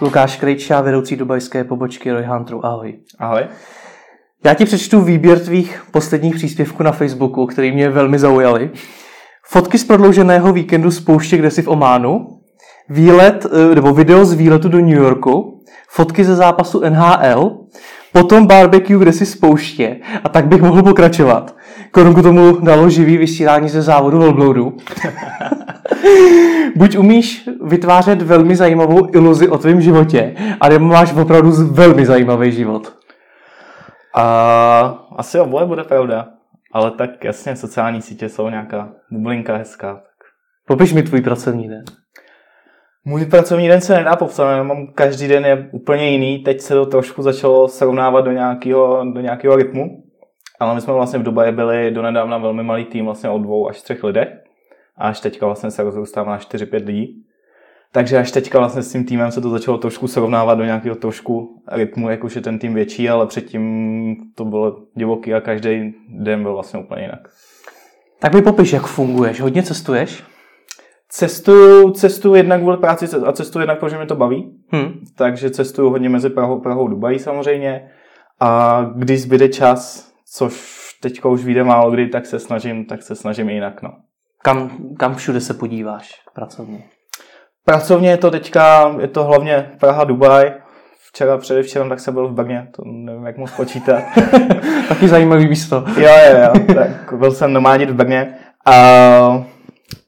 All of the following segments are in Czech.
Lukáš Krejča, vedoucí dubajské pobočky Roy Hunteru. Ahoj. Ahoj. Já ti přečtu výběr tvých posledních příspěvků na Facebooku, který mě velmi zaujaly. Fotky z prodlouženého víkendu z pouště, kde jsi v Ománu, výlet, eh, nebo video z výletu do New Yorku, fotky ze zápasu NHL, potom barbecue, kde si z pouště a tak bych mohl pokračovat. Korunku tomu dalo živý vysílání ze závodu Volbloudu. Buď umíš vytvářet velmi zajímavou iluzi o tvém životě, a nebo máš opravdu velmi zajímavý život. A asi oboje bude pravda. Ale tak jasně, sociální sítě jsou nějaká bublinka hezká. Tak. Popiš mi tvůj pracovní den. Můj pracovní den se nedá popsat, mám každý den je úplně jiný. Teď se to trošku začalo srovnávat do nějakého, do nějakého rytmu. Ale my jsme vlastně v Dubaji byli donedávna velmi malý tým, vlastně o dvou až třech lidech. A až teďka vlastně se rozrůstává na 4-5 lidí. Takže až teďka vlastně s tím týmem se to začalo trošku srovnávat do nějakého trošku rytmu, jak už je ten tým větší, ale předtím to bylo divoký a každý den byl vlastně úplně jinak. Tak mi popiš, jak funguješ. Hodně cestuješ? Cestuju, cestuju jednak kvůli práci a cestuju jednak, protože mě to baví. Hmm. Takže cestuju hodně mezi Prahou, Prahou a Dubají samozřejmě. A když zbyde čas, což teďka už vyjde málo kdy, tak se snažím, tak se snažím jinak. No. Kam, kam všude se podíváš pracovně? Pracovně je to teďka, je to hlavně Praha, Dubaj. Včera, předevčerem, tak jsem byl v Brně, to nevím, jak moc počítat. Taky zajímavý místo. jo, jo, jo, tak byl jsem normálně v Brně. A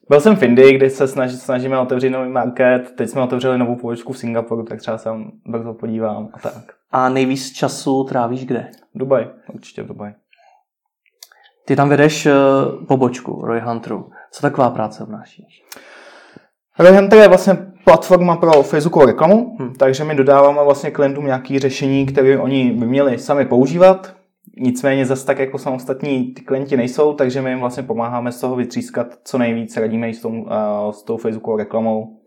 byl jsem v Indii, kde se snaží, snažíme otevřít nový market. Teď jsme otevřeli novou pobočku v Singapuru, tak třeba se brzo podívám a tak. A nejvíc času trávíš kde? Dubaj, určitě v Dubaj. Ty tam vedeš uh, pobočku Roy Hunteru. Co taková práce obnášíš? Roy Hunter je vlastně platforma pro Facebookovou reklamu, hmm. takže my dodáváme vlastně klientům nějaké řešení, které oni by měli sami používat. Nicméně zase tak jako samostatní ty klienti nejsou, takže my jim vlastně pomáháme z toho vytřískat co nejvíc, radíme i s, tom, uh, s tou Facebookovou reklamou,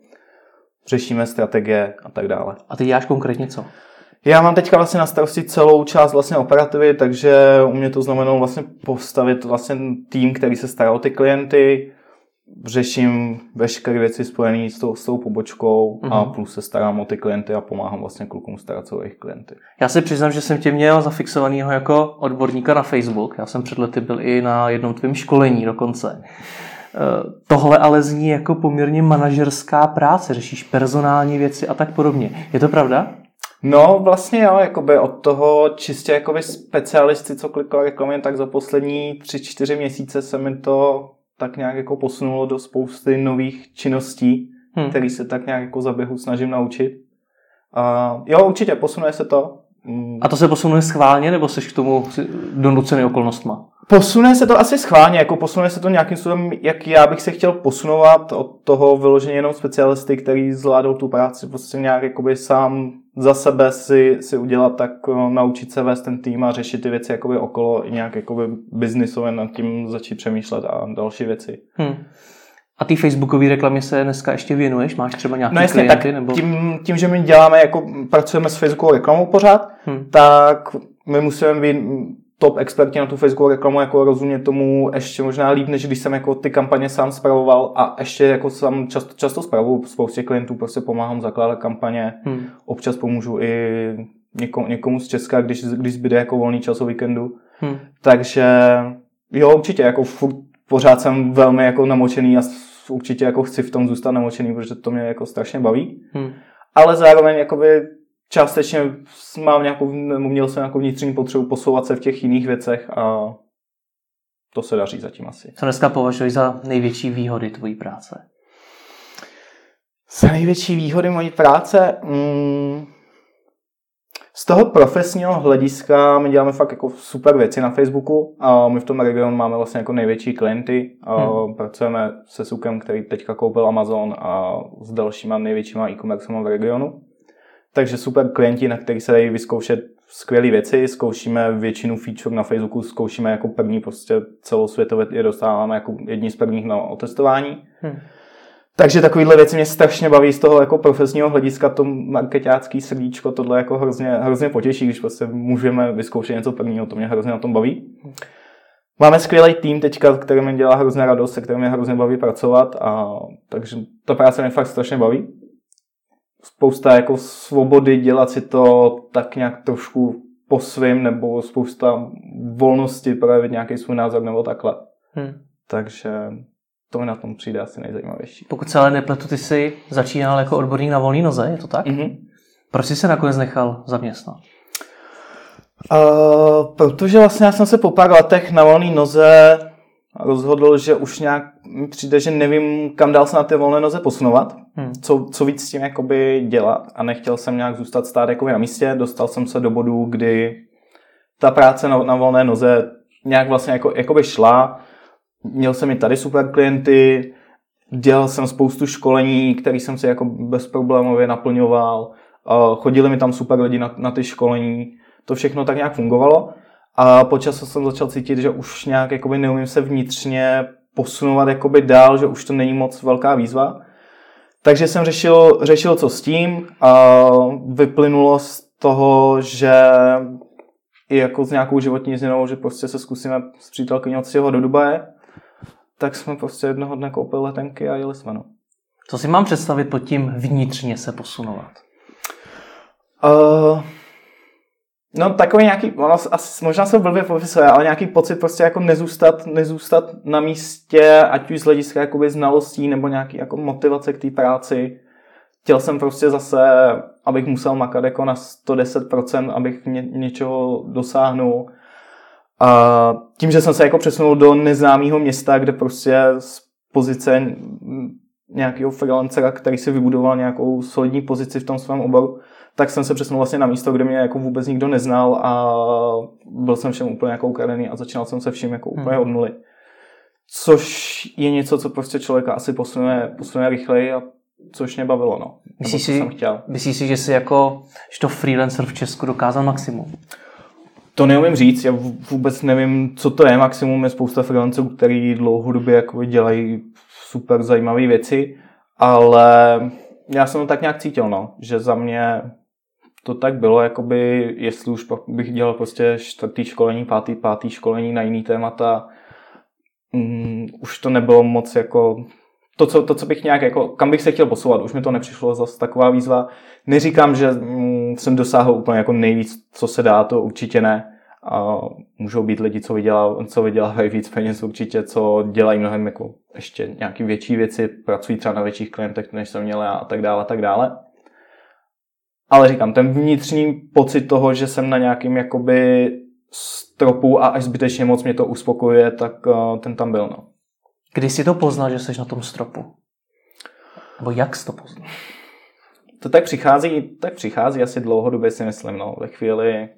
řešíme strategie a tak dále. A ty děláš konkrétně co? Já mám teďka vlastně na starosti celou část vlastně operativy, takže u mě to znamenalo vlastně postavit vlastně tým, který se stará o ty klienty, řeším veškeré věci spojené s tou, s tou pobočkou mm-hmm. a mhm. plus se starám o ty klienty a pomáhám vlastně klukům starat se o jejich klienty. Já se přiznám, že jsem tě měl zafixovaného jako odborníka na Facebook. Já jsem před lety byl i na jednom tvém školení dokonce. Eh, tohle ale zní jako poměrně manažerská práce, řešíš personální věci a tak podobně. Je to pravda? No vlastně jo, jakoby od toho čistě jakoby specialisty, co klikali reklamy, tak za poslední tři, čtyři měsíce se mi to tak nějak jako posunulo do spousty nových činností, hmm. který se tak nějak jako za běhu snažím naučit. Uh, jo, určitě, posunuje se to. Mm. A to se posunuje schválně, nebo jsi k tomu donucený okolnostma? Posune se to asi schválně, jako posune se to nějakým způsobem, jak já bych se chtěl posunovat od toho vyloženě jenom specialisty, který zvládou tu práci prostě nějak jakoby sám za sebe si, si udělat, tak no, naučit se vést ten tým a řešit ty věci jakoby okolo i nějak jakoby biznisově nad tím začít přemýšlet a další věci. Hmm. A ty facebookové reklamě se dneska ještě věnuješ? Máš třeba nějaké no jasně, klienty? Tak nebo... tím, tím, že my děláme, jako pracujeme s facebookovou reklamou pořád, hmm. tak my musíme být top experti na tu Facebookovou reklamu jako rozumět tomu ještě možná líp, než když jsem jako ty kampaně sám spravoval a ještě jako sám často, často spravuju spoustě klientů, prostě pomáhám zakládat kampaně, hmm. občas pomůžu i někomu, někomu z Česka, když, když zbyde jako volný čas o víkendu. Hmm. Takže jo, určitě, jako furt, pořád jsem velmi jako namočený a určitě jako chci v tom zůstat namočený, protože to mě jako strašně baví. Hmm. Ale zároveň jakoby částečně mám nějakou, měl jsem nějakou vnitřní potřebu posouvat se v těch jiných věcech a to se daří zatím asi. Co dneska považuješ za největší výhody tvojí práce? Za největší výhody mojí práce? Mm, z toho profesního hlediska my děláme fakt jako super věci na Facebooku a my v tom regionu máme vlastně jako největší klienty. Hmm. Pracujeme se Sukem, který teďka koupil Amazon a s dalšíma největšíma e-commerce v regionu. Takže super klienti, na kterých se dají vyzkoušet skvělé věci, zkoušíme většinu feature na Facebooku, zkoušíme jako první prostě celosvětově je dostáváme jako jedni z prvních na otestování. Hmm. Takže takovéhle věci mě strašně baví z toho jako profesního hlediska, to marketácký srdíčko, tohle jako hrozně, hrozně potěší, když prostě můžeme vyzkoušet něco prvního, to mě hrozně na tom baví. Máme skvělý tým teďka, který mi dělá hrozně radost, se kterým mě hrozně baví pracovat, a takže ta práce mě fakt strašně baví spousta jako svobody dělat si to tak nějak trošku po svým, nebo spousta volnosti projevit nějaký svůj názor nebo takhle. Hmm. Takže to mi na tom přijde asi nejzajímavější. Pokud se ale nepletu, ty jsi začínal jako odborník na volný noze, je to tak? Mm-hmm. Proč jsi se nakonec nechal zaměstnat? Uh, protože vlastně já jsem se po pár letech na volné noze rozhodl, že už nějak přijde, že nevím, kam dál se na té volné noze posunovat, hmm. co, co víc s tím jakoby dělat. A nechtěl jsem nějak zůstat stát jakoby na místě, dostal jsem se do bodu, kdy ta práce na, na volné noze nějak vlastně jako, jakoby šla, měl jsem i tady super klienty, dělal jsem spoustu školení, které jsem si jako bezproblémově naplňoval, chodili mi tam super lidi na, na ty školení, to všechno tak nějak fungovalo. A po času jsem začal cítit, že už nějak jakoby neumím se vnitřně posunovat jakoby dál, že už to není moc velká výzva. Takže jsem řešil, řešil co s tím a vyplynulo z toho, že i jako s nějakou životní změnou, že prostě se zkusíme s přítelkyní odstěhovat do Dubaje, tak jsme prostě jednoho dne koupili letenky a jeli jsme. No. Co si mám představit pod tím vnitřně se posunovat? Uh, No takový nějaký, ono asi, možná se blbě popisuje, ale nějaký pocit prostě jako nezůstat, nezůstat na místě, ať už z hlediska jakoby znalostí nebo nějaký jako motivace k té práci. Chtěl jsem prostě zase, abych musel makat jako na 110%, abych ně, něčeho dosáhnul. A tím, že jsem se jako přesunul do neznámého města, kde prostě z pozice nějakého freelancera, který si vybudoval nějakou solidní pozici v tom svém oboru, tak jsem se přesunul vlastně na místo, kde mě jako vůbec nikdo neznal a byl jsem všem úplně jako ukradený a začínal jsem se vším jako úplně hmm. od nuly. Což je něco, co prostě člověka asi posunuje, posunuje rychleji a což mě bavilo, no. Myslíš si, jsem chtěl. myslíš si, že jsi jako, že to freelancer v Česku dokázal maximum? To neumím říct, já vůbec nevím, co to je maximum. Je spousta freelancerů, který dlouhodobě jako dělají super zajímavé věci, ale já jsem to tak nějak cítil, no, že za mě to tak bylo, jakoby, jestli už bych dělal prostě čtvrtý školení, pátý, pátý školení na jiný témata, um, už to nebylo moc jako to co, to, co bych nějak, jako, kam bych se chtěl posouvat, už mi to nepřišlo zase taková výzva. Neříkám, že um, jsem dosáhl úplně jako nejvíc, co se dá, to určitě ne. A můžou být lidi, co, vydělá, co vydělávají víc peněz určitě, co dělají mnohem jako ještě nějaký větší věci, pracují třeba na větších klientech, než jsem měl a tak dále, a tak dále. Ale říkám, ten vnitřní pocit toho, že jsem na nějakým jakoby stropu a až zbytečně moc mě to uspokojuje, tak uh, ten tam byl. No. Kdy jsi to poznal, že jsi na tom stropu? Nebo jak jsi to poznal? To tak přichází, tak přichází asi dlouhodobě si myslím, no. Ve chvíli,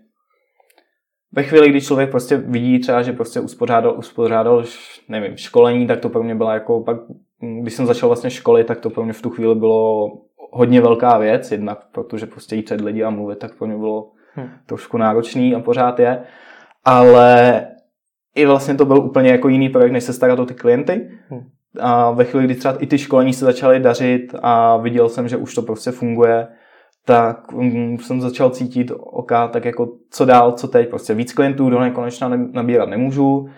ve chvíli, kdy člověk prostě vidí třeba, že prostě uspořádal, uspořádal nevím, školení, tak to pro mě byla jako pak, když jsem začal vlastně školit, tak to pro mě v tu chvíli bylo hodně velká věc, jednak protože prostě jít před lidi a mluvit, tak pro mě bylo hmm. trošku náročný a pořád je. Ale i vlastně to byl úplně jako jiný projekt, než se starat o ty klienty. Hmm. A ve chvíli, kdy třeba i ty školení se začaly dařit a viděl jsem, že už to prostě funguje, tak um, jsem začal cítit oka, tak jako co dál, co teď, prostě víc klientů do nekonečna nabírat nemůžu,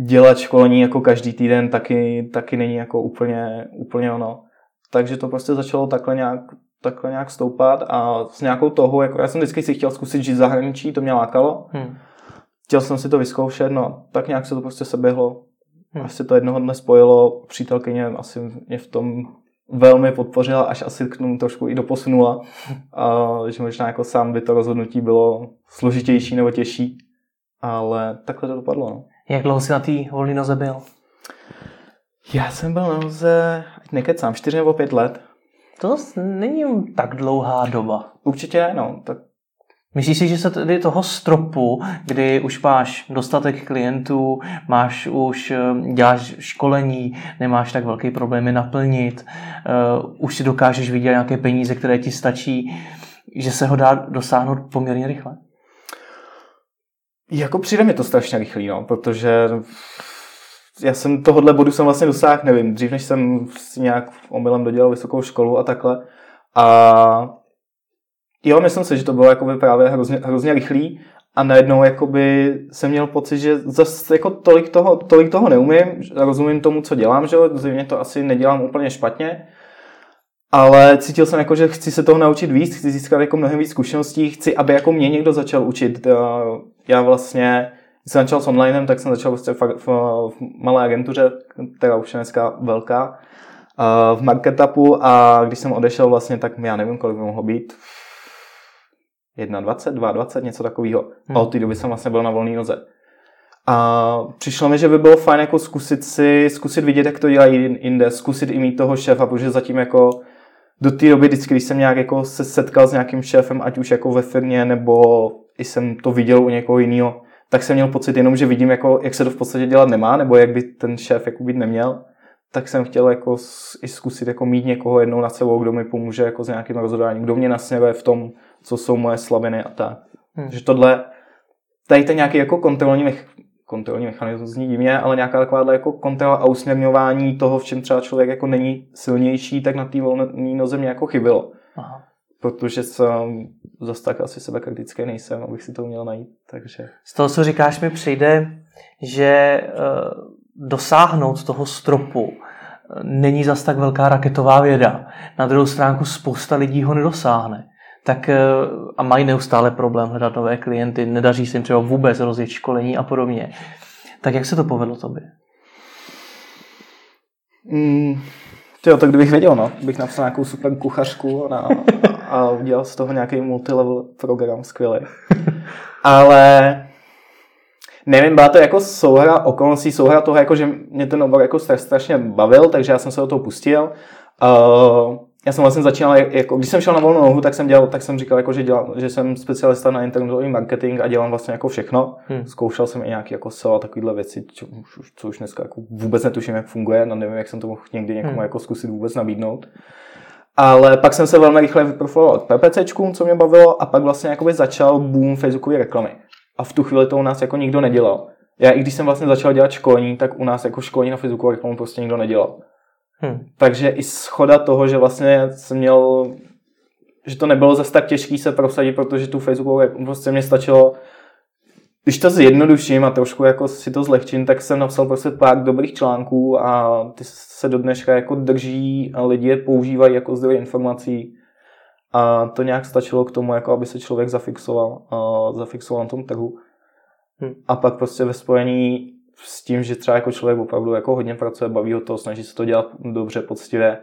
dělat školení jako každý týden taky, taky není jako úplně, úplně ono. Takže to prostě začalo takhle nějak, takhle nějak stoupat a s nějakou toho, jako já jsem vždycky si chtěl zkusit žít v zahraničí, to mě lákalo. Hmm. Chtěl jsem si to vyzkoušet, no tak nějak se to prostě seběhlo. Hmm. Asi to jednoho dne spojilo, přítelkyně asi mě v tom velmi podpořila, až asi k tomu trošku i doposunula. A, že možná jako sám by to rozhodnutí bylo složitější nebo těžší, ale takhle to dopadlo. No. Jak dlouho jsi na té volné noze byl? Já jsem byl na noze, ať nekecám, čtyři nebo pět let. To není tak dlouhá doba. Určitě no. Tak Myslíš si, že se tedy toho stropu, kdy už máš dostatek klientů, máš už, eh, děláš školení, nemáš tak velký problémy naplnit, uh, už si dokážeš vidět nějaké peníze, které ti stačí, že se ho dá dosáhnout poměrně rychle? Jako přijde mi to strašně rychlý, no, protože já jsem tohohle bodu jsem vlastně dosáhl, nevím, dřív než jsem si nějak omylem dodělal vysokou školu a takhle. A jo, myslím si, že to bylo jakoby právě hrozně, hrozně rychlý a najednou jakoby jsem měl pocit, že zase jako tolik toho, tolik toho neumím, rozumím tomu, co dělám, že zřejmě to asi nedělám úplně špatně, ale cítil jsem jako, že chci se toho naučit víc, chci získat jako mnohem víc zkušeností, chci, aby jako mě někdo začal učit. Já vlastně, když jsem začal s onlinem, tak jsem začal vlastně v, v, v malé agentuře, která už je dneska velká, v marketupu a když jsem odešel vlastně, tak já nevím, kolik by mohlo být, 21, 22, něco takového. Hmm. A od té doby jsem vlastně byl na volné noze. A přišlo mi, že by bylo fajn jako zkusit si, zkusit vidět, jak to dělají jinde, zkusit i mít toho šéfa, protože zatím jako do té doby vždycky, když jsem nějak jako se setkal s nějakým šéfem, ať už jako ve firmě, nebo i jsem to viděl u někoho jiného, tak jsem měl pocit jenom, že vidím, jako, jak se to v podstatě dělat nemá, nebo jak by ten šéf jako být neměl tak jsem chtěl jako i zkusit jako mít někoho jednou na sebou, kdo mi pomůže jako s nějakým rozhodováním, kdo mě nasměruje v tom, co jsou moje slabiny a tak. Hmm. Že tohle, tady ten nějaký jako kontrolní, mech, kontrolní mechanismus zní divně, ale nějaká taková jako kontrola a usměrňování toho, v čem třeba člověk jako není silnější, tak na té volné noze mě jako chybilo. Aha. Protože jsem zase tak asi sebekritický nejsem, abych si to měl najít. Takže... Z toho, co říkáš, mi přijde, že uh, dosáhnout toho stropu není zas tak velká raketová věda. Na druhou stránku spousta lidí ho nedosáhne. Tak eh, a mají neustále problém hledat nové klienty, nedaří se jim třeba vůbec rozjet školení a podobně. Tak jak se to povedlo tobě? Mm, jo, tak kdybych věděl, no, bych napsal nějakou super kuchařku a, a udělal z toho nějaký multilevel program skvělý. Ale nevím, byla to jako souhra okolností, souhra toho, jako, že mě ten obor jako strašně bavil, takže já jsem se do toho pustil. Uh, já jsem vlastně začínal, jako, když jsem šel na volnou nohu, tak jsem dělal, tak jsem říkal, jako, že, dělal, že jsem specialista na internetový marketing a dělám vlastně jako všechno. Hmm. Zkoušel jsem i nějaký jako SEO a takovéhle věci, co, co už dneska jako vůbec netuším, jak funguje, no nevím, jak jsem to mohl někdy někomu hmm. jako zkusit vůbec nabídnout. Ale pak jsem se velmi rychle vyprofiloval k PPCčkům, co mě bavilo, a pak vlastně jakoby začal boom Facebookové reklamy. A v tu chvíli to u nás jako nikdo nedělal. Já i když jsem vlastně začal dělat školení, tak u nás jako školení na Facebooku reklamu prostě nikdo nedělal. Hmm. Takže i schoda toho, že vlastně jsem měl, že to nebylo zase tak těžký se prosadit, protože tu Facebooku prostě mě stačilo když to zjednoduším a trošku jako si to zlehčím, tak jsem napsal prostě pár dobrých článků a ty se do dneška jako drží a lidi je používají jako zdroj informací a to nějak stačilo k tomu, jako aby se člověk zafixoval, uh, zafixoval na tom trhu. Hmm. A pak prostě ve spojení s tím, že třeba jako člověk opravdu jako hodně pracuje, baví ho to, snaží se to dělat dobře, poctivě,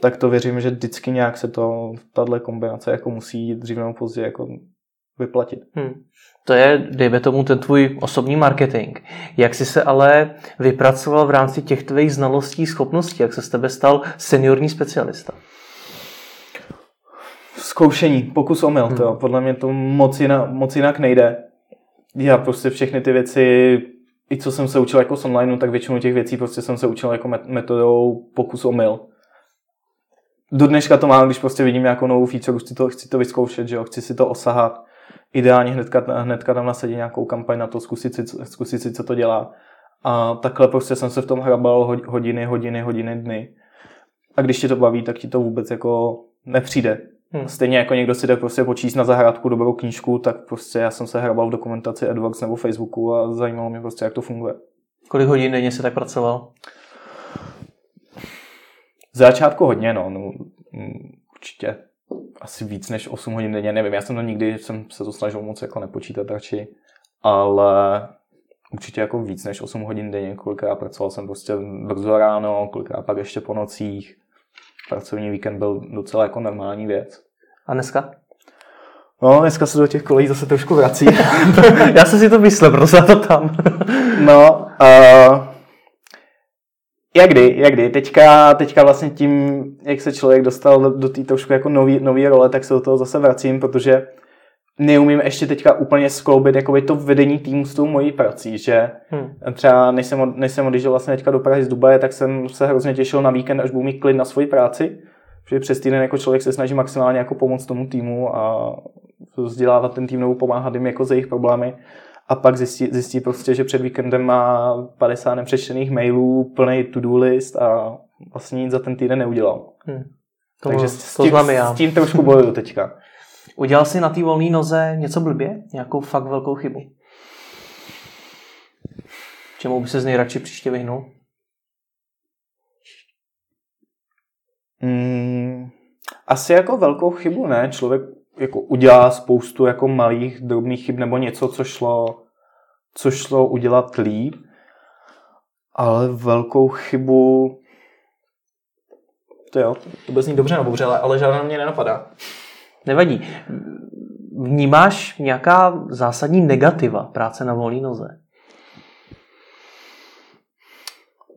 tak to věřím, že vždycky nějak se to, tahle kombinace jako musí dřív nebo později jako vyplatit. Hmm. To je, dejme tomu, ten tvůj osobní marketing. Jak jsi se ale vypracoval v rámci těch tvých znalostí, schopností, jak se z tebe stal seniorní specialista? Zkoušení, pokus omyl, hmm. to podle mě to moc, jinak, moc jinak nejde. Já prostě všechny ty věci, i co jsem se učil jako z online, tak většinu těch věcí prostě jsem se učil jako metodou pokus omyl. Do dneška to mám, když prostě vidím nějakou novou feature, chci to, chci to vyzkoušet, že jo, chci si to osahat. Ideálně hnedka, hnedka tam nasadit nějakou kampaň na to, zkusit si, zkusit si, co to dělá. A takhle prostě jsem se v tom hrabal hodiny, hodiny, hodiny, dny. A když ti to baví, tak ti to vůbec jako nepřijde. Hmm. Stejně jako někdo si jde prostě počíst na zahrádku dobrou knížku, tak prostě já jsem se hrabal v dokumentaci AdWords nebo Facebooku a zajímalo mě prostě, jak to funguje. Kolik hodin denně jsi tak pracoval? Z začátku hodně, no, no mm, určitě asi víc než 8 hodin denně, nevím, já jsem to nikdy, jsem se to snažil moc jako nepočítat radši, ale určitě jako víc než 8 hodin denně, kolikrát pracoval jsem prostě brzo ráno, kolikrát pak ještě po nocích, pracovní víkend byl docela jako normální věc. A dneska? No, dneska se do těch kolejí zase trošku vrací. Já jsem si to myslel, proto se to tam. no, uh, jak kdy, jak kdy. Teďka, teďka vlastně tím, jak se člověk dostal do, do té trošku jako nový, nový role, tak se do toho zase vracím, protože neumím ještě teďka úplně skloubit jakoby to vedení týmu s tou mojí prací, že hmm. třeba než jsem, než jsem odjížděl vlastně teďka do Prahy z Dubaje, tak jsem se hrozně těšil na víkend, až budu mít klid na svoji práci, protože přes týden jako člověk se snaží maximálně jako pomoct tomu týmu a vzdělávat ten tým nebo pomáhat jim jako ze jejich problémy a pak zjistí, zjistí prostě, že před víkendem má 50 nepřečtených mailů, plný to-do list a vlastně nic za ten týden neudělal. Hmm. To, Takže s, to tím, já. s tím trošku bojuju teďka. Udělal jsi na té volné noze něco blbě? Nějakou fakt velkou chybu? Čemu by se z nejradši příště vyhnul? Mm, asi jako velkou chybu, ne? Člověk jako udělá spoustu jako malých, drobných chyb nebo něco, co šlo, co šlo udělat líp, ale velkou chybu to jo, to bez ní dobře nebo ale, ale žádná mě nenapadá. Nevadí. Vnímáš nějaká zásadní negativa práce na volné noze?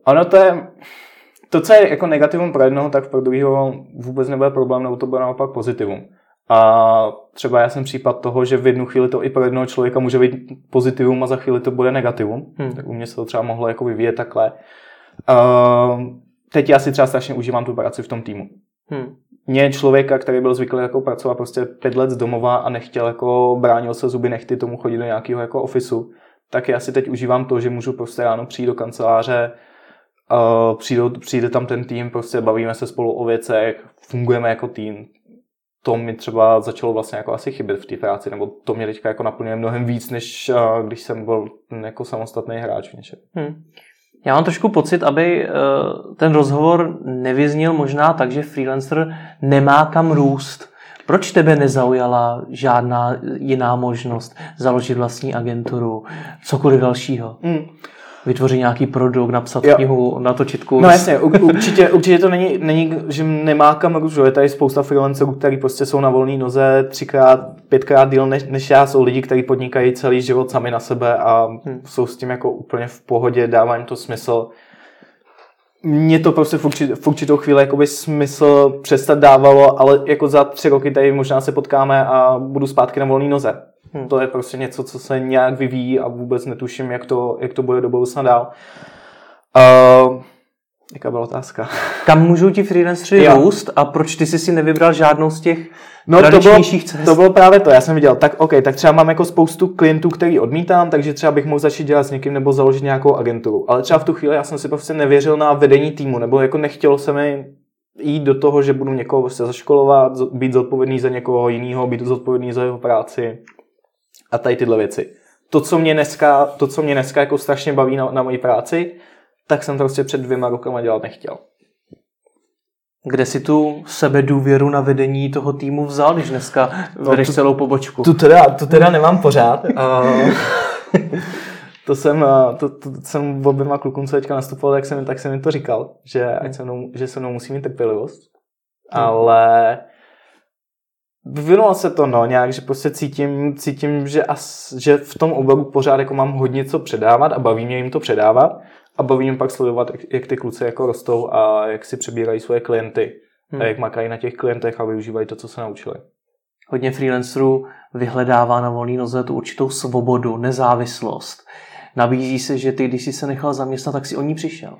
Ono to je, to, co je jako negativum pro jednoho, tak pro druhého vůbec nebude problém, nebo to bude naopak pozitivum. A třeba já jsem případ toho, že v jednu chvíli to i pro jednoho člověka může být pozitivum a za chvíli to bude negativum. Hmm. Tak u mě se to třeba mohlo jako vyvíjet takhle. Uh, teď já si třeba strašně užívám tu práci v tom týmu. Hmm. Mě člověka, který byl zvyklý jako pracovat prostě pět let z domova a nechtěl jako bránil se zuby nechty tomu chodit do nějakého jako ofisu, tak já si teď užívám to, že můžu prostě ráno přijít do kanceláře, uh, přijde, přijde tam ten tým, prostě bavíme se spolu o věcech, fungujeme jako tým. To mi třeba začalo vlastně jako asi chybět v té práci, nebo to mě teďka jako naplňuje mnohem víc, než uh, když jsem byl jako samostatný hráč v něčem. Hmm. Já mám trošku pocit, aby eh, ten rozhovor nevyznil možná tak, že freelancer nemá kam růst. Proč tebe nezaujala žádná jiná možnost založit vlastní agenturu, cokoliv dalšího? Mm vytvořit nějaký produkt, napsat jo. knihu, natočit kurz. No jasně, určitě, určitě to není, není, že nemá kam růst, je tady spousta freelancerů, kteří prostě jsou na volné noze třikrát, pětkrát díl než, než já, jsou lidi, kteří podnikají celý život sami na sebe a hmm. jsou s tím jako úplně v pohodě, dává jim to smysl. Mně to prostě v, určit, v určitou chvíli jakoby smysl přestat dávalo, ale jako za tři roky tady možná se potkáme a budu zpátky na volné noze. Hmm. To je prostě něco, co se nějak vyvíjí a vůbec netuším, jak to, jak to bude do budoucna dál. Uh, jaká byla otázka? Kam můžou ti freelanceri růst a proč ty jsi si nevybral žádnou z těch no, to bylo, cest? To bylo právě to, já jsem viděl, tak OK, tak třeba mám jako spoustu klientů, který odmítám, takže třeba bych mohl začít dělat s někým nebo založit nějakou agenturu. Ale třeba v tu chvíli já jsem si prostě nevěřil na vedení týmu, nebo jako nechtělo se mi jít do toho, že budu někoho prostě zaškolovat, být zodpovědný za někoho jiného, být zodpovědný za jeho práci a tady tyhle věci. To, co mě dneska, to, co mě dneska jako strašně baví na, na mojí práci, tak jsem prostě před dvěma rokama dělat nechtěl. Kde si tu sebe důvěru na vedení toho týmu vzal, když dneska no, vedeš tu, celou pobočku? Tu teda, tu teda nemám pořád. to jsem, to, to, to jsem oběma klukům, co teďka nastupoval, tak jsem, tak jsem jim to říkal, že, ať se mnou, že se mnou musí mít trpělivost. Hmm. Ale vyvinulo se to, no, nějak, že prostě cítím, cítím že, as, že v tom oboru pořád jako mám hodně co předávat a baví mě jim to předávat a baví mě pak sledovat, jak, jak ty kluci jako rostou a jak si přebírají svoje klienty hmm. a jak makají na těch klientech a využívají to, co se naučili. Hodně freelancerů vyhledává na volný noze tu určitou svobodu, nezávislost. Nabízí se, že ty, když jsi se nechal zaměstnat, tak si o ní přišel.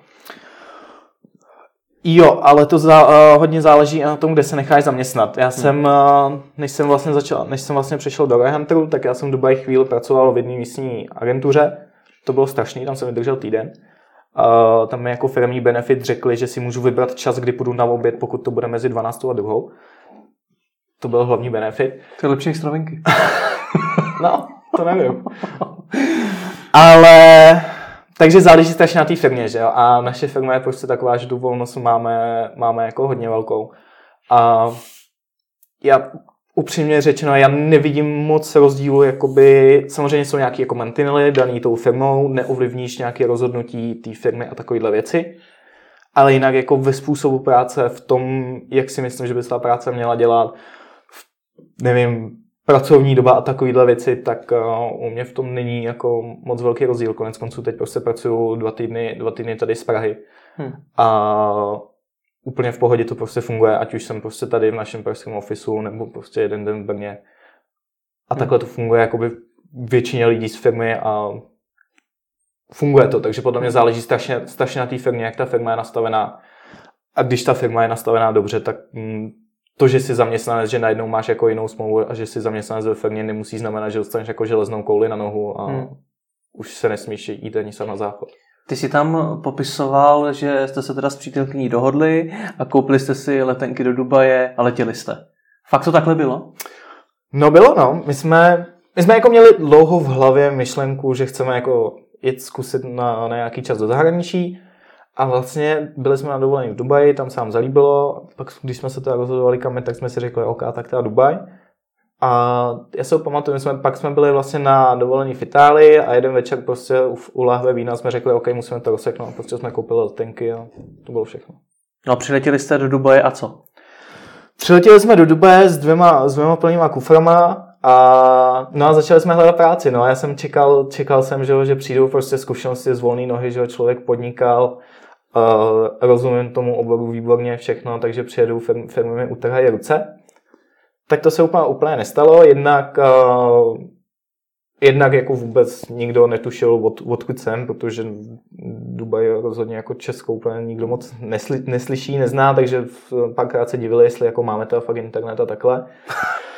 Jo, ale to za, uh, hodně záleží na tom, kde se necháš zaměstnat. Já hmm. jsem, uh, než jsem vlastně začal, než jsem vlastně přešel do Hunteru, tak já jsem v Dubaji chvíli pracoval v jedné místní agentuře. To bylo strašný, tam jsem vydržel týden. Uh, tam mi jako firmní benefit řekli, že si můžu vybrat čas, kdy půjdu na oběd, pokud to bude mezi 12 a 2. To byl hlavní benefit. To je lepší stravenky. no, to nevím. Ale takže záleží strašně na té firmě, že jo? A naše firma je prostě taková, že tu volnost máme, máme jako hodně velkou. A já upřímně řečeno, já nevidím moc rozdílu, jakoby, samozřejmě jsou nějaké jako mantinely daný tou firmou, neovlivníš nějaké rozhodnutí té firmy a takovéhle věci, ale jinak jako ve způsobu práce, v tom, jak si myslím, že by se ta práce měla dělat, v, nevím, pracovní doba a takovéhle věci, tak uh, u mě v tom není jako moc velký rozdíl. Konec konců teď prostě pracuju dva týdny, dva týdny tady z Prahy hmm. a úplně v pohodě to prostě funguje, ať už jsem prostě tady v našem pražském ofisu nebo prostě jeden den v Brně. A hmm. takhle to funguje jakoby většině lidí z firmy a funguje to, takže podle mě záleží strašně, strašně na té firmě, jak ta firma je nastavená. A když ta firma je nastavená dobře, tak mm, to, že jsi zaměstnanec, že najednou máš jako jinou smlouvu a že jsi zaměstnanec ve firmě, nemusí znamenat, že dostaneš jako železnou kouli na nohu a hmm. už se nesmíš jít ani sám na záchod. Ty jsi tam popisoval, že jste se teda s přítelkyní dohodli a koupili jste si letenky do Dubaje a letěli jste. Fakt to takhle bylo? No bylo, no. My jsme, my jsme jako měli dlouho v hlavě myšlenku, že chceme jako jít zkusit na, na nějaký čas do zahraničí A vlastně byli jsme na dovolení v Dubaji, tam se nám zalíbilo, pak když jsme se teda rozhodovali kam, tak jsme si řekli, OK, tak teda Dubaj. A já se pamatuju, jsme, pak jsme byli vlastně na dovolení v Itálii a jeden večer prostě u, u lahve vína jsme řekli, OK, musíme to rozseknout. Prostě jsme koupili letenky a to bylo všechno. No a přiletěli jste do Dubaje a co? Přiletěli jsme do Dubaje s dvěma, s dvěma plnýma kuframa a, no a začali jsme hledat práci. No a já jsem čekal, čekal jsem, že, že přijdou prostě zkušenosti z volné nohy, že člověk podnikal, rozumím tomu oboru výborně všechno, takže přijedou firmy, firmy mi utrhají ruce. Tak to se úplně, úplně nestalo, jednak, uh, jednak jako vůbec nikdo netušil, od, odkud jsem, protože Dubaj rozhodně jako Českou úplně nikdo moc nesly, neslyší, nezná, takže párkrát se divili, jestli jako máme to fakt internet a takhle.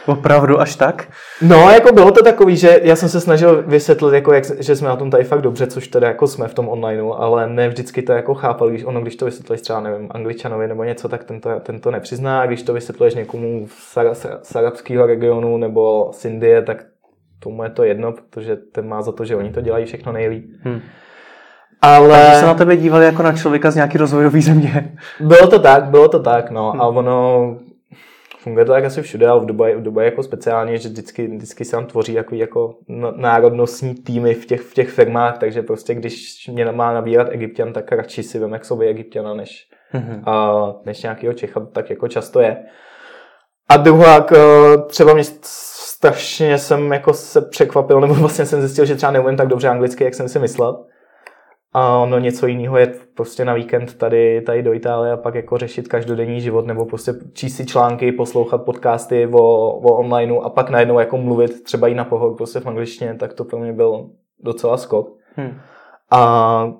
Opravdu až tak? No, jako bylo to takový, že já jsem se snažil vysvětlit, jako jak, že jsme na tom tady fakt dobře, což teda jako jsme v tom onlineu, ale ne vždycky to jako chápal, když ono, když to vysvětlíš třeba, nevím, angličanovi nebo něco, tak ten to, ten to nepřizná, a když to vysvětluješ někomu z, z arabského regionu nebo z Indie, tak tomu je to jedno, protože ten má za to, že oni to dělají všechno nejlíp. Hmm. Ale... Takže se na tebe dívali jako na člověka z nějaký rozvojový země. Bylo to tak, bylo to tak, no. Hmm. A ono, funguje to tak asi všude, ale v Dubaji, v Dubaji jako speciálně, že vždycky, vždycky se tam tvoří jako, jako národnostní týmy v těch, v těch firmách, takže prostě když mě má nabírat egyptian, tak radši si vem k sobě egyptiana, než, mm-hmm. a, než nějakého Čecha, tak jako často je. A druhá, třeba mě strašně jsem jako se překvapil, nebo vlastně jsem zjistil, že třeba neumím tak dobře anglicky, jak jsem si myslel. A ono něco jiného je prostě na víkend tady, tady do Itálie a pak jako řešit každodenní život nebo prostě číst si články, poslouchat podcasty o, o onlineu a pak najednou jako mluvit třeba i na pohod prostě v angličtině, tak to pro mě byl docela skok. Hmm. A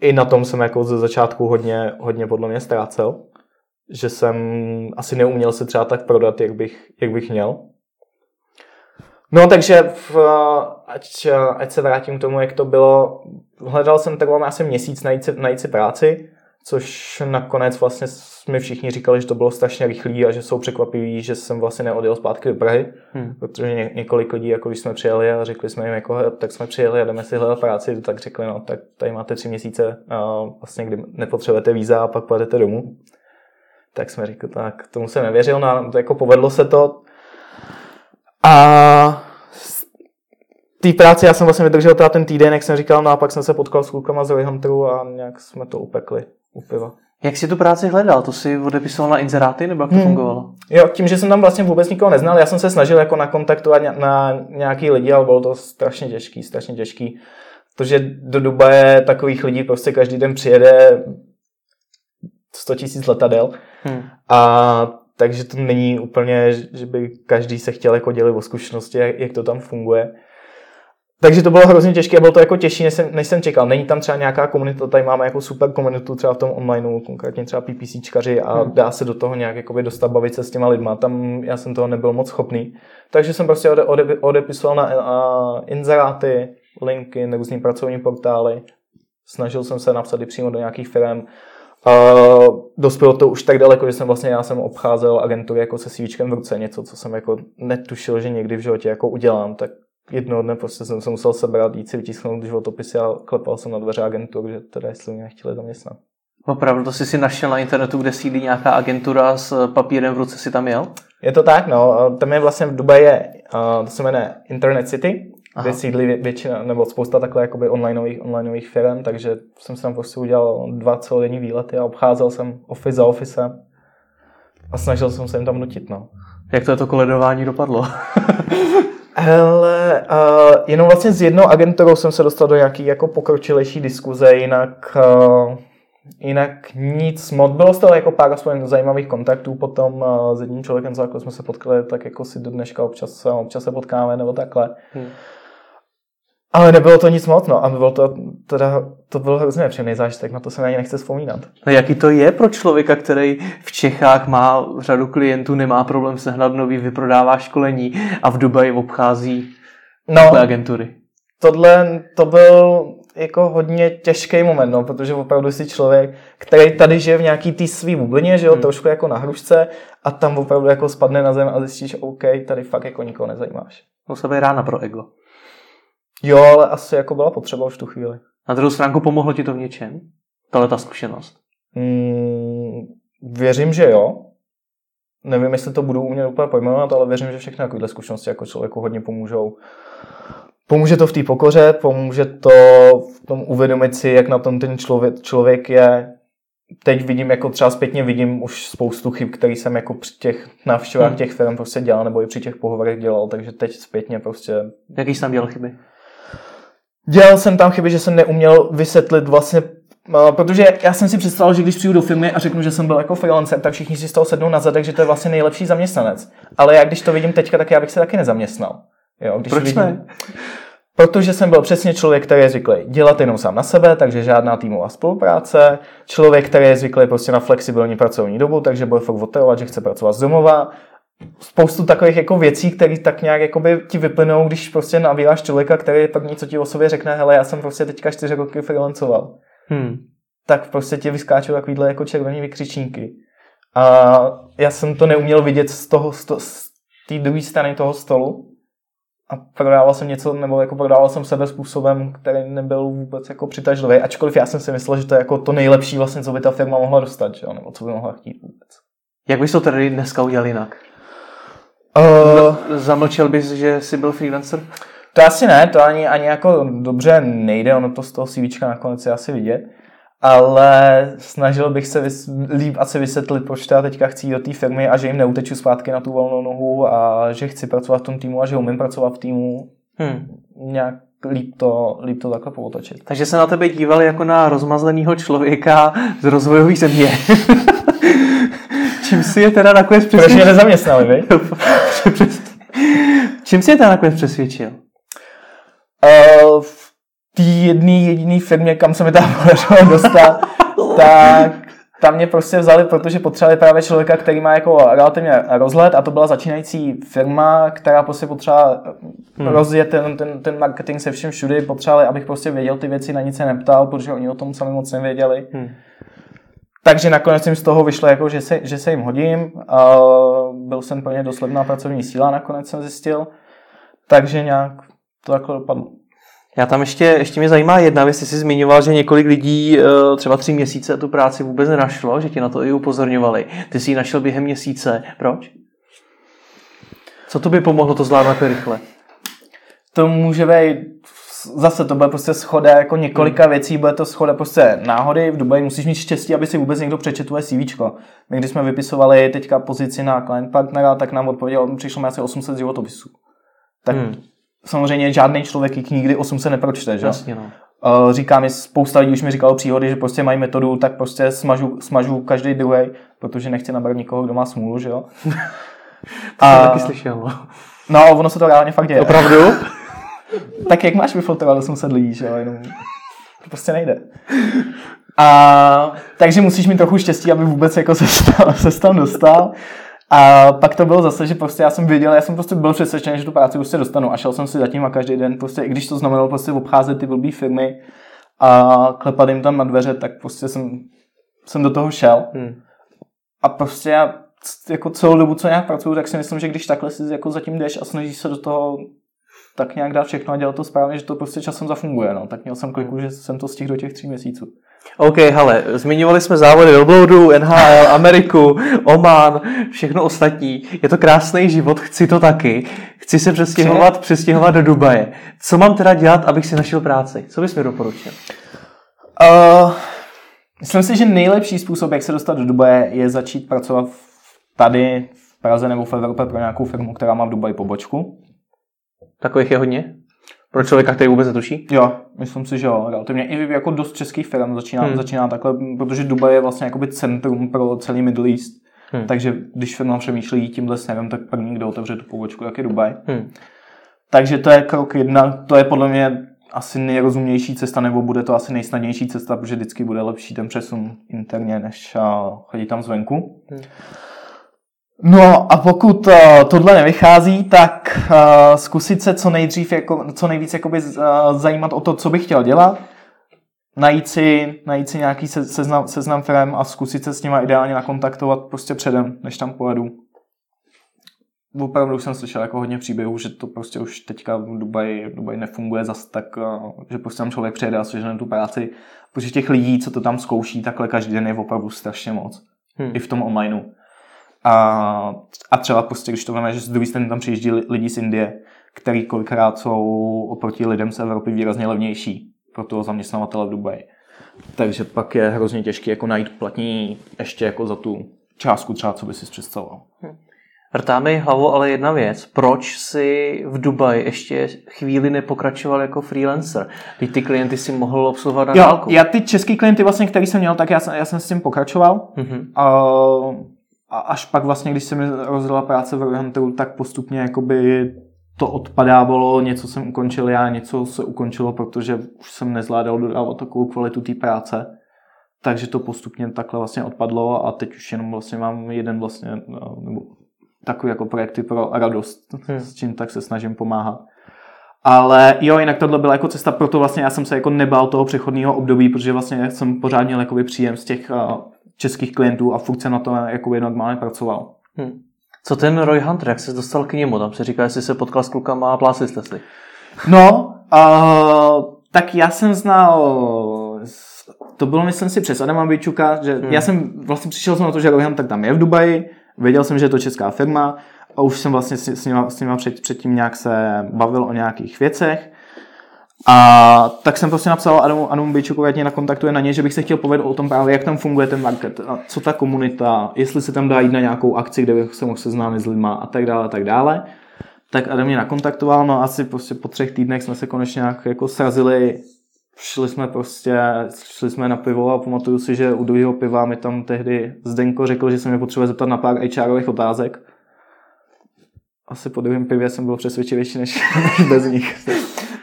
i na tom jsem jako ze začátku hodně, hodně podle mě ztrácel, že jsem asi neuměl se třeba tak prodat, jak bych, jak bych měl. No takže v, ať, ať se vrátím k tomu, jak to bylo. Hledal jsem takhle asi měsíc najít si, najít si práci, což nakonec vlastně mi všichni říkali, že to bylo strašně rychlý a že jsou překvapiví, že jsem vlastně neodjel zpátky do Prahy, hmm. protože ně, několik lidí, jako když jsme přijeli a řekli jsme jim, jako, tak jsme přijeli a jdeme si hledat práci, tak řekli, no tak tady máte tři měsíce, a vlastně, kdy nepotřebujete víza a pak pojedete domů. Tak jsme řekli, tak tomu jsem nevěřil, no, jako povedlo se to, a té práci já jsem vlastně vydržel teda ten týden, jak jsem říkal, no a pak jsem se potkal s klukama z Hunteru a nějak jsme to upekli u piva. Jak jsi tu práci hledal? To si odepisoval na inzeráty nebo jak to hmm. fungovalo? Jo, tím, že jsem tam vlastně vůbec nikoho neznal, já jsem se snažil jako nakontaktovat na nějaký lidi, ale bylo to strašně těžký, strašně těžký. Protože do Dubaje takových lidí prostě každý den přijede 100 tisíc letadel hmm. a takže to není úplně, že by každý se chtěl jako dělit o zkušenosti, jak, jak to tam funguje. Takže to bylo hrozně těžké a bylo to jako těžší, než jsem, než jsem čekal. Není tam třeba nějaká komunita, tady máme jako super komunitu třeba v tom onlineu, konkrétně třeba PPCčkaři a hmm. dá se do toho nějak jakoby dostat, bavit se s těma lidma. Tam já jsem toho nebyl moc schopný. Takže jsem prostě ode, ode, odepisoval na a, inzeráty, linky, různý pracovní portály. Snažil jsem se napsat i přímo do nějakých firm Uh, dospělo to už tak daleko, že jsem vlastně, já jsem obcházel agentury jako se CVčkem v ruce, něco, co jsem jako netušil, že někdy v životě jako udělám, tak jednoho dne prostě jsem se musel sebrat, jít si vytisknout životopisy a klepal jsem na dveře agentur, že teda jestli mě nechtěli zaměstnat. Opravdu, to jsi si našel na internetu, kde sídlí nějaká agentura s papírem v ruce si tam jel? Je to tak, no. Tam je vlastně v Dubaji, je, to se jmenuje Internet City Aha. kde sídlí většina, nebo spousta takhle jakoby onlineových, onlineových firm, takže jsem si tam prostě udělal dva celodenní výlety a obcházel jsem office za office a snažil jsem se jim tam nutit, no. Jak to je to koledování dopadlo? Hele, uh, jenom vlastně s jednou agenturou jsem se dostal do nějaký jako pokročilejší diskuze, jinak, uh, jinak nic moc. Bylo z toho jako pár aspoň zajímavých kontaktů potom uh, s jedním člověkem, za jsme se potkali, tak jako si do dneška občas, občas se potkáme nebo takhle. Hmm. Ale nebylo to nic moc, no. A bylo to, teda, to byl hrozně nepříjemný zážitek, na to se ani nechce vzpomínat. No jaký to je pro člověka, který v Čechách má řadu klientů, nemá problém sehnat nový, vyprodává školení a v Dubaji obchází no, agentury? Tohle, to byl jako hodně těžký moment, no, protože opravdu si člověk, který tady žije v nějaký té svý bublině, že jo, hmm. trošku jako na hrušce a tam opravdu jako spadne na zem a zjistíš, OK, tady fakt jako nikoho nezajímáš. To se rána pro ego. Jo, ale asi jako byla potřeba už tu chvíli. Na druhou stránku pomohlo ti to v něčem? tahle ta zkušenost? Mm, věřím, že jo. Nevím, jestli to budu umět úplně pojmenovat, ale věřím, že všechny takovéhle zkušenosti jako člověku hodně pomůžou. Pomůže to v té pokoře, pomůže to v tom uvědomit si, jak na tom ten člověk, člověk je. Teď vidím, jako třeba zpětně vidím už spoustu chyb, které jsem jako při těch návštěvách Hmm. těch firm prostě dělal, nebo i při těch pohovorech dělal, takže teď zpětně prostě Jaký jsi tam dělal chyby? Dělal jsem tam chyby, že jsem neuměl vysvětlit vlastně, eh, protože já jsem si představil, že když přijdu do firmy a řeknu, že jsem byl jako freelancer, tak všichni si z toho sednou na zadek, že to je vlastně nejlepší zaměstnanec. Ale já když to vidím teďka, tak já bych se taky nezaměstnal. Jo, když Proč vidím, ne? Protože jsem byl přesně člověk, který je zvyklý dělat jenom sám na sebe, takže žádná týmová spolupráce. Člověk, který je zvyklý prostě na flexibilní pracovní dobu, takže bude fakt otelovat, že chce pracovat z domova. Spoustu takových jako věcí, které tak nějak jakoby ti vyplynou, když prostě navíráš člověka, který první, co ti o sobě řekne, hele, já jsem prostě teďka čtyři roky freelancoval. Hmm. Tak prostě ti vyskáčou takovýhle jako červený vykřičníky. A já jsem to neuměl vidět z toho, z to- z té druhé strany toho stolu, a prodával jsem něco, nebo jako prodával jsem sebe způsobem, který nebyl vůbec jako přitažlivý, ačkoliv já jsem si myslel, že to je jako to nejlepší vlastně, co by ta firma mohla dostat, že jo? nebo co by mohla chtít vůbec. Jak bys to tedy dneska udělal jinak? Uh, Zamlčel bys, že jsi byl freelancer? to asi ne, to ani, ani jako dobře nejde, ono to z toho CVčka nakonec je asi vidět, ale snažil bych se vys, líp asi vysvětlit, proč teda teďka chci do té firmy a že jim neuteču zpátky na tu volnou nohu a že chci pracovat v tom týmu a že umím pracovat v týmu Hmm. nějak líp to, líp to takhle pootočit. Takže se na tebe dívali jako na rozmazleného člověka z rozvojové země. Čím si je teda nakonec Proč mě přesvědčil? nezaměstnali, vy? Čím si je teda nakonec přesvědčil? Uh, v té jedné jediné firmě, kam se mi tam podařilo dostat, tak tam mě prostě vzali, protože potřebovali právě člověka, který má jako relativně rozhled a to byla začínající firma, která prostě potřeba hmm. rozjet ten, ten, ten marketing se všem všudy, potřebovali, abych prostě věděl ty věci, na nic se neptal, protože oni o tom sami moc nevěděli. Hmm. Takže nakonec jim z toho vyšlo, jako, že, se, že se jim hodím. A byl jsem pro ně dost levná pracovní síla, nakonec jsem zjistil. Takže nějak to takhle dopadlo. Já tam ještě, ještě mě zajímá jedna věc, ty jsi zmiňoval, že několik lidí eh, třeba tři měsíce tu práci vůbec nenašlo, že ti na to i upozorňovali. Ty jsi ji našel během měsíce. Proč? Co to by pomohlo to zvládnout rychle? To může být, zase to bude prostě schoda jako několika hmm. věcí, bude to schoda prostě náhody, v Dubaji musíš mít štěstí, aby si vůbec někdo přečetl tvoje CVčko. My když jsme vypisovali teďka pozici na client partnera, tak nám odpověděl, přišlo mi asi 800 životopisů. Tak Hmm. samozřejmě žádný člověk jich nikdy 800 nepročte, že? Jasně, no. Uh, říká mi, spousta lidí už mi říkalo příhody, že prostě mají metodu, tak prostě smažu, smažu každý druhý, protože nechci nabrat nikoho, kdo má smůlu, že jo. To A- jsem taky slyšel. No. No, ono se to reálně fakt děje. Opravdu? Tak jak máš vyfiltrovat 800 lidí, že jo, jenom to prostě nejde. A takže musíš mít trochu štěstí, aby vůbec jako se tam, se tam dostal. A pak to bylo zase, že prostě já jsem věděl, já jsem prostě byl přesvědčený, že tu práci prostě dostanu a šel jsem si zatím a každý den prostě, i když to znamenalo prostě obcházet ty blbý firmy a klepat jim tam na dveře, tak prostě jsem, jsem do toho šel. Hmm. A prostě já jako celou dobu, co nějak pracuju, tak si myslím, že když takhle si jako zatím jdeš a snažíš se do toho tak nějak dát všechno a dělat to správně, že to prostě časem zafunguje. No. Tak měl jsem kliku, že jsem to stihl do těch tří měsíců. OK, hele, zmiňovali jsme závody Robloadu, NHL, Ameriku, Oman, všechno ostatní. Je to krásný život, chci to taky. Chci se přestěhovat, přestěhovat do Dubaje. Co mám teda dělat, abych si našel práci? Co bys mi doporučil? Uh, myslím si, že nejlepší způsob, jak se dostat do Dubaje, je začít pracovat tady v Praze nebo v Evropě pro nějakou firmu, která má v Dubaji pobočku. Takových je hodně? Pro člověka, který vůbec netuší? Jo, myslím si, že jo, relativně. I jako dost českých firm začíná, Hmm. začíná takhle, protože Dubaj je vlastně jakoby centrum pro celý Middle East. Hmm. Takže když firma přemýšlí tímhle směrem, tak první, kdo otevře tu pobočku, jak je Dubaj. Hmm. Takže to je krok jedna, to je podle mě asi nejrozumnější cesta, nebo bude to asi nejsnadnější cesta, protože vždycky bude lepší ten přesun interně, než chodit tam zvenku. Hmm. No a pokud uh, tohle nevychází, tak uh, zkusit se co nejdřív, jako, co nejvíc jakoby, uh, zajímat o to, co bych chtěl dělat, najít si, najít si nějaký se, seznam, seznam firm a zkusit se s nima ideálně nakontaktovat prostě předem, než tam pojedu. opravdu jsem slyšel jako hodně příběhů, že to prostě už teďka v Dubaji, Dubaj nefunguje zas tak, eh, že prostě tam člověk přijede a sežene tu práci, protože těch lidí, co to tam zkouší, takhle každý den je opravdu strašně moc. Hmm. I v tom onlineu. A, a třeba prostě, když to víme, že z druhé strany tam přijíždí lidi z Indie, který kolikrát jsou oproti lidem z Evropy výrazně levnější pro toho zaměstnavatele v Dubaji. Takže pak je hrozně těžké jako najít platní ještě jako za tu částku třeba, co by si představoval. Vrtá mi hlavu ale jedna věc. Proč si v Dubaji ještě chvíli nepokračoval jako freelancer? Když ty klienty si mohl obsluhovat na dálku. Já ty český klienty, vlastně, který jsem měl, tak já jsem, já jsem s tím pokračoval. Mm-hmm. A, a až pak vlastně, když se mi rozdělila práce v Orientu, tak postupně jakoby to odpadávalo, něco jsem ukončil já, něco se ukončilo, protože už jsem nezvládal dodávat takovou kvalitu té práce. Takže to postupně takhle vlastně odpadlo a teď už jenom vlastně mám jeden vlastně, no, nebo takový jako projekty pro radost, hmm. s čím tak se snažím pomáhat. Ale jo, jinak tohle byla jako cesta, proto vlastně já jsem se jako nebál toho přechodného období, protože vlastně jsem pořád měl příjem z těch českých klientů a furt se na to jako normálně pracoval. Hmm. Co ten Roy Hunter, jak se dostal k němu? Tam se říká, jestli se potkal s klukama a plásli jste si. No, uh, tak já jsem znal, to bylo myslím si přes Adama Bičuka, že hmm. já jsem vlastně přišel jsem na to, že Roy Hunter tam je v Dubaji, Věděl jsem, že je to česká firma a už jsem vlastně s nima, s nima před, předtím nějak se bavil o nějakých věcech. A tak jsem prostě napsal Adamu, Adamu Bejčukovi, ať mě nakontaktuje na ně, že bych se chtěl povědět o tom právě, jak tam funguje ten market, a co ta komunita, jestli se tam dá jít na nějakou akci, kde bych se mohl seznámit s lidma a tak dále, a tak dále. Tak Adam mě nakontaktoval, no asi prostě po třech týdnech jsme se konečně nějak jako srazili šli jsme prostě, šli jsme na pivo a pamatuju si, že u druhého piva mi tam tehdy Zdenko řekl, že se mě potřebuje zeptat na pár HRových otázek. Asi po druhém pivě jsem byl přesvědčivější než, než bez nich.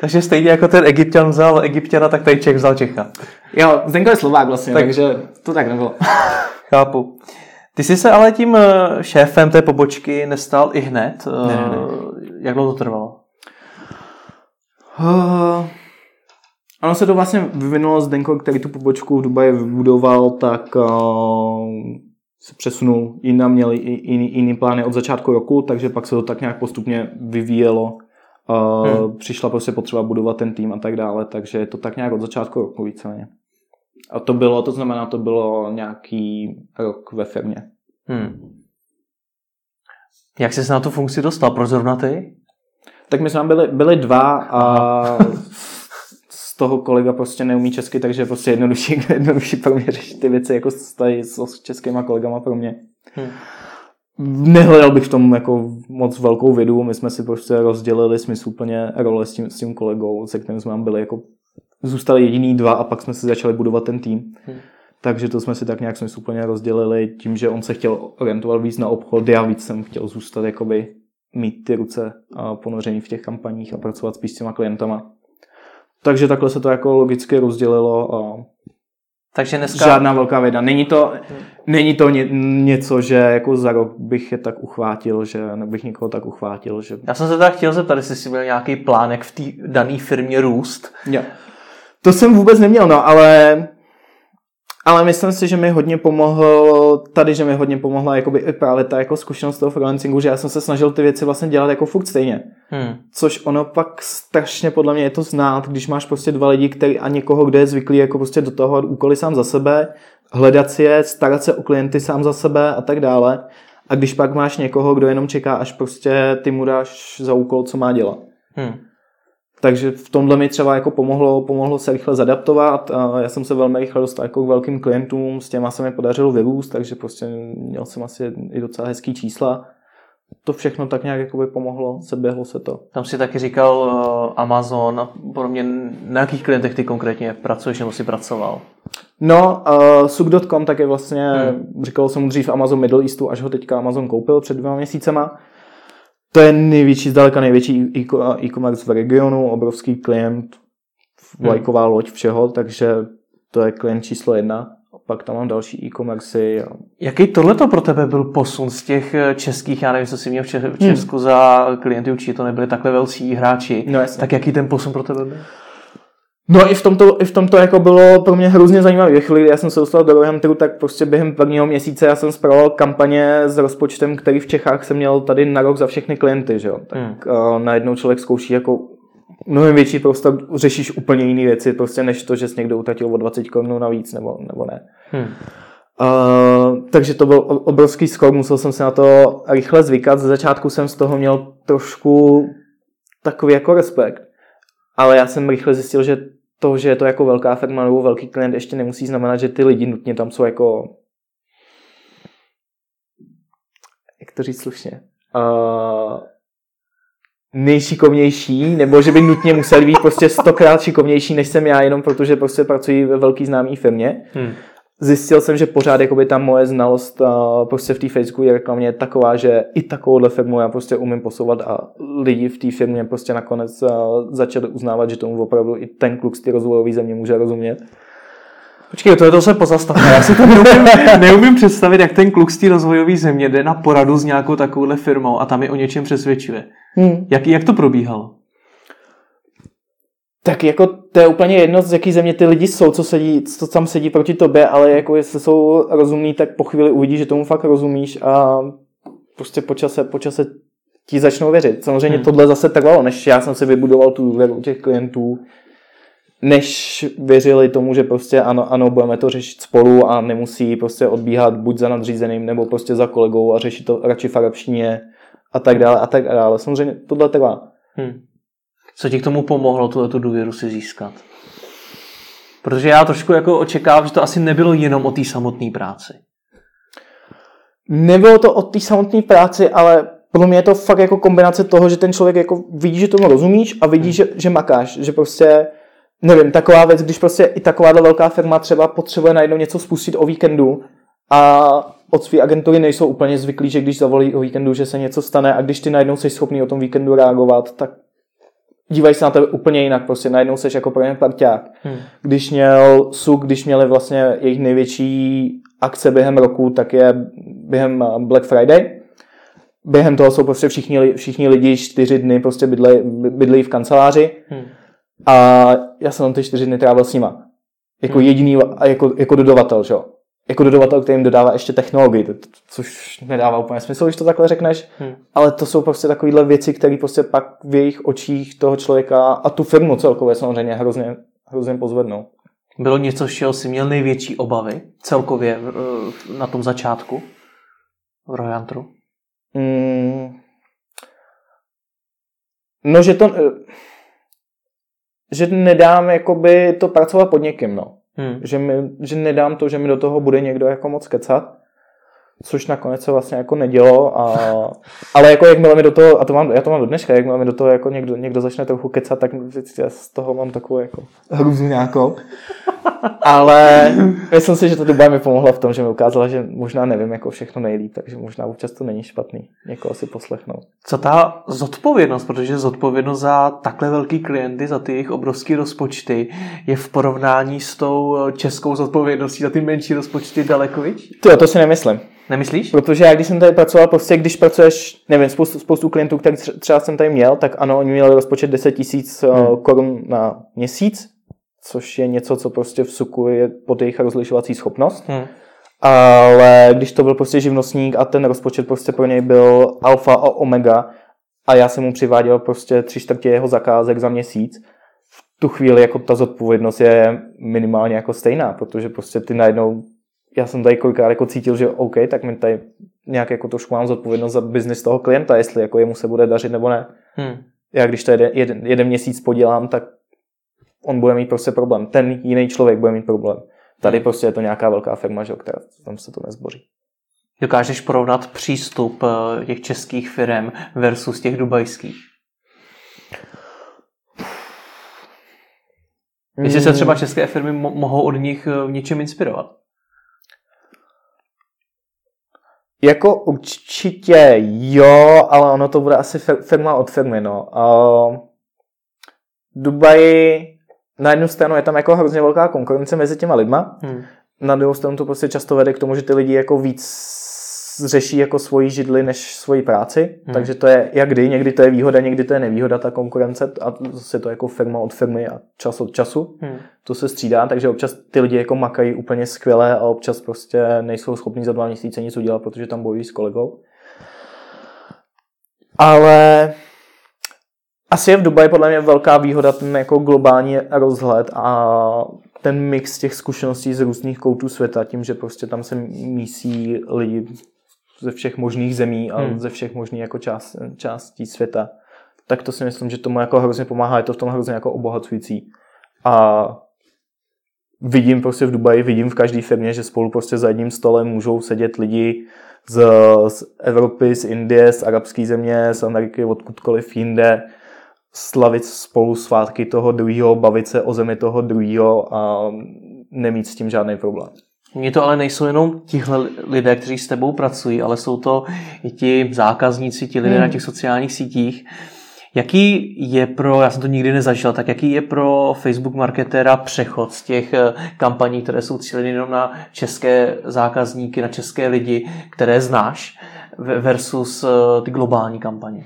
Takže stejně jako ten Egyptian vzal Egyptiana, tak tady Čech vzal Čecha. Jo, Zdenko je Slovák vlastně, tak, takže to tak nebylo. Chápu. Ty jsi se ale tím eh, šéfem té pobočky nestal i hned. Ne, ne, ne. Eh, jak dlouho to trvalo? Uh, Ono se to vlastně vyvinulo z Denko, který tu pobočku v Dubaji vybudoval, tak uh, se přesunul jinam, měl jiný, jiný plány od začátku roku, takže pak se to tak nějak postupně vyvíjelo. Hmm. Přišla prostě potřeba budovat ten tým a tak dále, takže je to tak nějak od začátku roku víceméně. A to bylo, to znamená, to bylo nějaký rok ve firmě. Hmm. Jak jsi se na tu funkci dostal? Proč zrovna ty? Tak my jsme byli, byli dva a toho kolega prostě neumí česky, takže prostě jednodušší, jednodušší pro mě řešit ty věci jako tady s českýma kolegama pro mě. Hmm. Nehledal bych v tom jako moc velkou vědu, my jsme si prostě rozdělili smysluplně role s tím, s tím kolegou, se kterým jsme byli jako zůstali jediný dva a pak jsme si začali budovat ten tým. Hmm. Takže to jsme si tak nějak smysluplně rozdělili tím, že on se chtěl orientovat víc na obchod, já víc jsem chtěl zůstat jakoby mít ty ruce ponoření v těch kampaních a pracovat spíš s těma klientama. Takže takhle se to jako logicky rozdělilo a takže dneska... Žádná velká věda. Není to, není to ně, něco, že jako za rok bych je tak uchvátil, že nebych někoho tak uchvátil. Že... Já jsem se teda chtěl zeptat, jestli jsi měl nějaký plánek v té dané firmě růst. Jo. To jsem vůbec neměl, no, ale ale myslím si, že mi hodně pomohlo tady, že mi hodně pomohla jakoby i právě ta jako zkušenost toho freelancingu, že já jsem se snažil ty věci vlastně dělat jako furt stejně. Hmm. Což ono pak strašně podle mě je to znát, když máš prostě dva lidi, který a někoho, kdo je zvyklý jako prostě do toho úkoly sám za sebe, hledat si je, starat se o klienty sám za sebe a tak dále. A když pak máš někoho, kdo jenom čeká, až prostě ty mu dáš za úkol, co má dělat. Hmm. Takže v tomhle mi třeba jako pomohlo, pomohlo se rychle zadaptovat. A já jsem se velmi rychle dostal jako k velkým klientům, s těma se mi podařilo vyrůst, takže prostě měl jsem asi i docela hezký čísla. To všechno tak nějak jakoby pomohlo, seběhlo se to. Tam si taky říkal uh, Amazon a podobně, na jakých klientech ty konkrétně pracuješ nebo si pracoval? No, uh, Suk.com tak je vlastně, hmm. říkal jsem dřív Amazon Middle Eastu, až ho teďka Amazon koupil před dvěma měsícema. To je největší, zdaleka největší e-commerce v regionu, obrovský klient, hmm. vlajková loď všeho, takže to je klient číslo jedna. Pak tam mám další e-commerce. Jaký tohle to pro tebe byl posun z těch eh, českých, já nevím, co jsi měl v hmm. Česku hmm. za klienty, určitě to nebyli takhle velcí hráči. No, tak jaký ten posun pro tebe byl? No i v tomto, i v tomto jako bylo pro mě hrozně zajímavé. Ve chvíli, kdy já jsem se dostal do Royhamteru, tak prostě během prvního měsíce já jsem zpravoval kampaně s rozpočtem, který v Čechách jsem měl tady na rok za všechny klienty, že jo. Tak hmm. uh, najednou člověk zkouší jako mnohem větší prostor, řešíš úplně jiné věci, prostě než to, že jsi někdo utratil o 20 korun navíc, nebo, nebo ne. Hmm. Uh, takže to byl obrovský skok, musel jsem se na to rychle zvykat. Ze začátku jsem z toho měl trošku takový jako respekt. Ale já jsem rychle zjistil, že to, že je to jako velká firma nebo velký klient, ještě nemusí znamenat, že ty lidi nutně tam jsou jako jak to říct slušně, uh, nejšikovnější, nebo že by nutně museli být prostě stokrát šikovnější, než jsem já, jenom protože prostě pracuji ve velký známý firmě. Hmm zjistil jsem, že pořád jakoby ta moje znalost uh, prostě v té Facebooku reklamě je taková, že i takovouhle firmu já prostě umím posouvat a lidi v té firmě prostě nakonec uh, začali uznávat, že tomu opravdu i ten kluk z té rozvojové země může rozumět. Počkej, to je to se pozastavme. Já si to neumím, neumím představit, jak ten kluk z té rozvojové země jde na poradu s nějakou takovouhle firmou a tam je o něčem přesvědčuje. Hmm. Jak, jak to probíhalo? Tak jako to je úplně jedno, z jaký země ty lidi jsou, co, sedí, co tam sedí proti tobě, ale jako jestli jsou rozumní, tak po chvíli uvidí, že tomu fakt rozumíš a prostě po čase, po čase ti začnou věřit. Samozřejmě hmm. tohle zase trvalo, než já jsem si vybudoval tu důvěru těch klientů, než věřili tomu, že prostě ano, ano, budeme to řešit spolu a nemusí prostě odbíhat buď za nadřízeným nebo prostě za kolegou a řešit to radši v arabštině a tak dále a tak dále. Samozřejmě tohle trvá. Hmm. Co ti k tomu pomohlo, tuhle tu důvěru si získat? Protože já trošku jako očekávám, že to asi nebylo jenom o té samotné práci. Nebylo to o té samotné práci, ale pro mě je to fakt jako kombinace toho, že ten člověk jako vidí, že tomu rozumíš a vidí, hmm. že, že makáš, že prostě nevím, taková věc, když prostě i takováhle velká firma třeba potřebuje najednou něco spustit o víkendu a od své agentury nejsou úplně zvyklí, že když zavolí o víkendu, že se něco stane a když ty najednou jsi schopný o tom víkendu reagovat, tak dívají se na tebe úplně jinak, prostě najednou seš jako pro ně parťák. Hmm. Když měl SUK, když měli vlastně jejich největší akce během roku, tak je během eh, Black Friday. Během toho jsou prostě všichni, všichni lidi čtyři dny prostě bydlej v kanceláři hmm. a já jsem tam ty čtyři dny trávil s nima. Jako hmm. jediný, jako, jako dodavatel, že jo jako dodavatel, který jim dodává ještě technologii, což nedává úplně smysl, když to takhle řekneš, hmm. ale to jsou prostě takovéhle věci, které prostě pak v jejich očích toho člověka a tu firmu celkově samozřejmě hrozně, hrozně pozvednou. Bylo něco, z čeho jsi měl největší obavy celkově eh, na tom začátku v Royantru? Hmm. No, že to, eh, že nedám jakoby to pracovat pod někým, no. Hmm. Že, mi, že nedám to, že mi do toho bude někdo jako moc kecat, což nakonec se vlastně jako nedělo, a, ale jako jakmile mi do toho, a to mám, já to mám do dneška, jakmile mi do toho jako někdo, někdo začne trochu kecat, tak já z toho mám takovou jako hruzu nějakou. Ale myslím si, že ta doba mi pomohla v tom, že mi ukázala, že možná nevím jako všechno nejlíp, takže možná občas to není špatný někoho si poslechnout. Co ta zodpovědnost, protože zodpovědnost za takhle velký klienty, za ty jejich obrovské rozpočty je v porovnání s tou českou zodpovědností za ty menší rozpočty daleko větší? To, to si nemyslím. Nemyslíš? Protože já, když jsem tady pracoval, prostě když pracuješ, nevím, spoustu, spoustu klientů, který třeba jsem tady měl, tak ano, oni měli rozpočet 10 tisíc eh, hmm. korun na měsíc, což je něco, co prostě v suku je pod jejich rozlišovací schopnost. Hmm. Ale když to byl prostě živnostník a ten rozpočet prostě pro něj byl alfa a omega a já jsem mu přiváděl prostě tři čtvrtě jeho zakázek za měsíc, v tu chvíli jako ta zodpovědnost je minimálně jako stejná, protože prostě ty najednou já jsem tady kolikrát jako cítil, že OK, tak mi tady nějak jako trošku mám zodpovědnost za biznis toho klienta, jestli jako jemu se bude dařit nebo ne. Hmm. Já když to jeden, jeden, jeden měsíc podělám, tak on bude mít prostě problém. Ten jiný člověk bude mít problém. Tady hmm. prostě je to nějaká velká firma, že, která tam se to nezboří. Dokážeš porovnat přístup eh, těch českých firm versus těch dubajských? Jestli se třeba české firmy mo- mohou od nich v eh, něčem inspirovat? Jako určitě jo, ale ono to bude asi firma od firmy, no. Uh, Dubaji, na jednu stranu je tam jako hrozně velká konkurence mezi těma lidma, hmm. na druhou stranu to prostě často vede k tomu, že ty lidi jako víc řeší jako svoji židli než svoji práci, Hmm. takže to je jak kdy, někdy to je výhoda, někdy to je nevýhoda ta konkurence a zase to jako firma od firmy a čas od času, Hmm. to se střídá, takže občas ty lidi jako makají úplně skvěle a občas prostě nejsou schopni za dva měsíce nic udělat, protože tam bojují s kolegou. Ale asi je v Dubaji podle mě velká výhoda ten jako globální rozhled a ten mix těch zkušeností z různých koutů světa, tím, že prostě tam se mísí lidi ze všech možných zemí a Hmm. ze všech možných jako část, částí světa. Tak to si myslím, že tomu jako hrozně pomáhá, je to v tom hrozně jako obohacující. A vidím prostě v Dubaji, vidím v každé firmě, že spolu prostě za jedním stolem můžou sedět lidi z, z Evropy, z Indie, z arabské země, z Ameriky, odkudkoliv jinde, slavit spolu svátky toho druhého, bavit se o zemi toho druhého a nemít s tím žádný problém. Mně to ale nejsou jenom tihle lidé, kteří s tebou pracují, ale jsou to i ti zákazníci, ti lidé Hmm. na těch sociálních sítích. Jaký je pro, já jsem to nikdy nezažil, tak jaký je pro Facebook marketéra přechod z těch eh, kampaní, které jsou cíleny jenom na české zákazníky, na české lidi, které znáš, ve- versus eh, ty globální kampaně?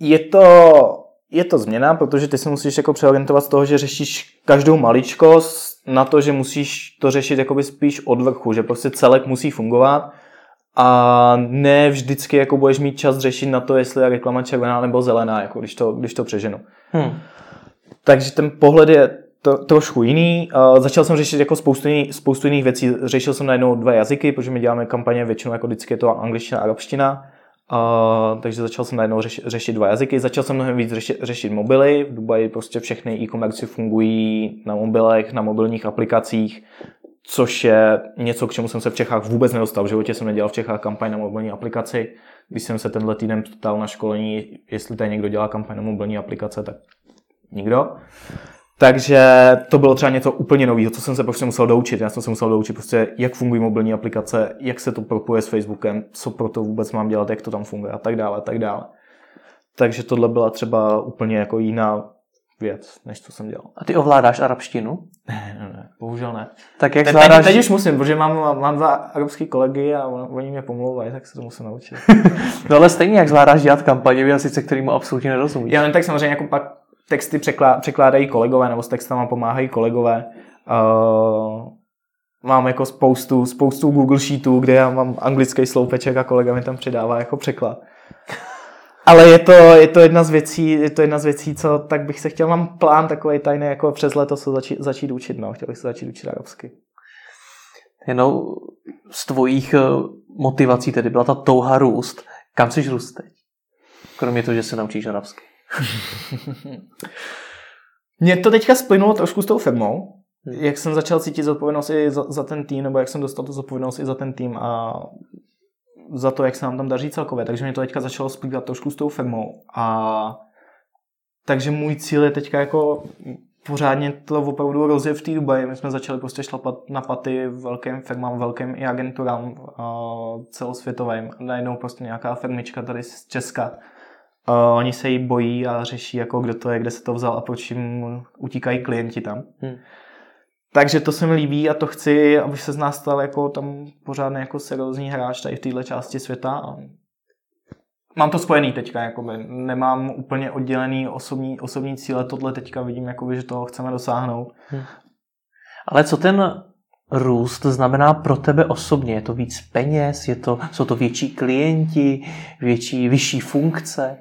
Je to, je to změna, protože ty se musíš jako přeorientovat z toho, že řešíš každou maličkost na to, že musíš to řešit jakoby spíš od vrchu, že prostě celek musí fungovat a ne vždycky jako budeš mít čas řešit na to, jestli je reklama červená nebo zelená, jako když to, když to přeženu. Hmm. Takže ten pohled je to, trošku jiný. Uh, začal jsem řešit jako spoustu, jiný, spoustu jiných věcí. Řešil jsem najednou dva jazyky, protože my děláme kampaně většinou jako vždycky je to angličtina a arabština. Uh, takže začal jsem najednou řešit, řešit dva jazyky. Začal jsem mnohem víc řešit, řešit mobily. V Dubaji prostě všechny e-commerce fungují na mobilech, na mobilních aplikacích, což je něco, k čemu jsem se v Čechách vůbec nedostal. V životě jsem nedělal v Čechách kampaň na mobilní aplikaci. Když jsem se tenhle týden ptal na školení, jestli tady někdo dělá kampaň na mobilní aplikace, tak nikdo. Takže to bylo třeba něco úplně nového, co jsem se prostě musel doučit. Já jsem se musel doučit prostě, jak fungují mobilní aplikace, jak se to propuje s Facebookem, co pro to vůbec mám dělat, jak to tam funguje a tak dále, a tak dále. Takže tohle byla třeba úplně jako jiná věc, než co jsem dělal. A ty ovládáš arabštinu? Ne, ne, ne, bohužel ne. Tak jak zvládáš... teď, teď už musím, protože mám, mám dva arabský kolegy a on- oni mě pomlouvají, tak se to musím naučit. No ale stejně jak zvládáš dělat kampaně v jazyce, kterým absolutně nerozumíš. Já jen tak samozřejmě jako pak texty překlá, překládají kolegové, nebo s textama pomáhají kolegové. Uh, mám jako spoustu, spoustu Google Sheetů, kde já mám anglický sloupeček a kolega mi tam přidává jako překlad. Ale je to, je to jedna z věcí, je to jedna z věcí, co tak bych se chtěl, mám plán takový tajný, jako přes leto se začít, začít učit, no, chtěl bych se začít učit arabsky. Jenom z tvojich eh, motivací tedy byla ta touha růst. Kam chceš růst teď? Kromě toho, že se naučíš arabsky. Mně to teďka splynulo trošku s tou firmou, jak jsem začal cítit zodpovědnost i za, za ten tým, nebo jak jsem dostal tu zodpovědnost i za ten tým a za to, jak se nám tam daří celkově. Takže mě to teďka začalo splývat trošku s tou firmou. A takže můj cíl je teďka jako pořádně to opravdu rozjet v té Dubaji. My jsme začali prostě šlapat na paty velkým firmám, velkým i agenturám celosvětovým. Najednou prostě nějaká firmička tady z Česka Uh, oni se jí bojí a řeší, jako kdo to je, kde se to vzal a proč jim utíkají klienti tam. Hmm. Takže to se mi líbí a to chci, aby se z nás stal jako tam pořádný jako seriózní hráč tady v této části světa. A mám to spojený teďka, jakoby. nemám úplně oddělený osobní, osobní cíle, tohle teďka vidím, jakoby, že toho chceme dosáhnout. Ale co ten růst znamená pro tebe osobně? Je to víc peněz? Je to, jsou to větší klienti? Větší, vyšší funkce?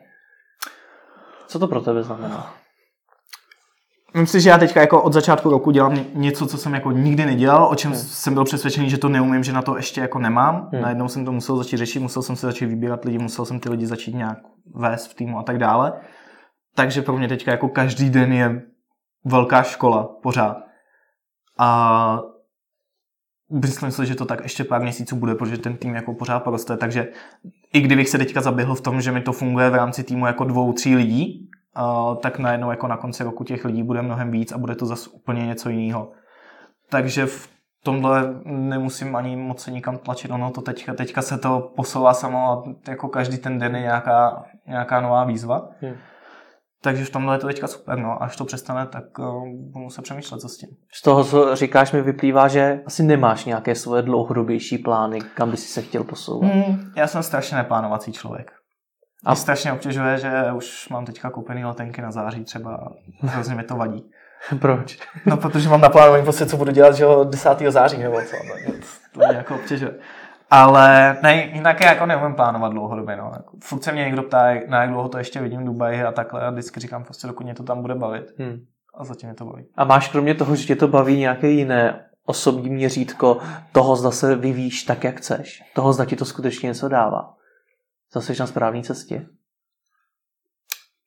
Co to pro tebe znamená? Myslím si, že já teďka jako od začátku roku dělám ně- něco, co jsem jako nikdy nedělal, o čem jsem byl přesvědčený, že to neumím, že na to ještě jako nemám. Hmm. Najednou jsem to musel začít řešit, musel jsem se začít vybírat lidi, musel jsem ty lidi začít nějak vést v týmu a tak dále. Takže pro mě teďka jako každý den je velká škola pořád. A myslím si, že to tak ještě pár měsíců bude, protože ten tým jako pořád poroste, takže i kdybych se teďka zaběhl v tom, že mi to funguje v rámci týmu jako dvou, tří lidí, tak najednou jako na konci roku těch lidí bude mnohem víc a bude to zase úplně něco jiného. Takže v tomhle nemusím ani moc se nikam tlačit, ono to teďka, teďka se to posouvá samo a jako každý ten den je nějaká, nějaká nová výzva. Hmm. Takže v tomhle je to teďka super, no. Až to přestane, tak uh, budu se přemýšlet, co s tím. Z toho, co říkáš, mi vyplývá, že asi nemáš nějaké svoje dlouhodobější plány, kam by si se chtěl posouvat. Hmm, já jsem strašně neplánovací člověk. A mě strašně obtěžuje, že už mám teďka koupený letenky na září třeba, hrozně mi to vadí. Proč? No, protože mám naplánovaný prostě, co budu dělat, že jo, 10. září nebo co. No, to mě jako obtěžuje. Ale ne, jinak jako neumím plánovat dlouhodobě. No. Jako, furt se mě někdo ptá, na jak dlouho to ještě vidím v Dubaji a takhle a vždycky říkám prostě, dokud mě to tam bude bavit. Hmm. A zatím mě to baví. A máš kromě toho, že tě to baví nějaké jiné osobní měřítko toho, zda se vyvíjíš tak, jak chceš. Toho, zda ti to skutečně něco dává. Zase na správné cestě.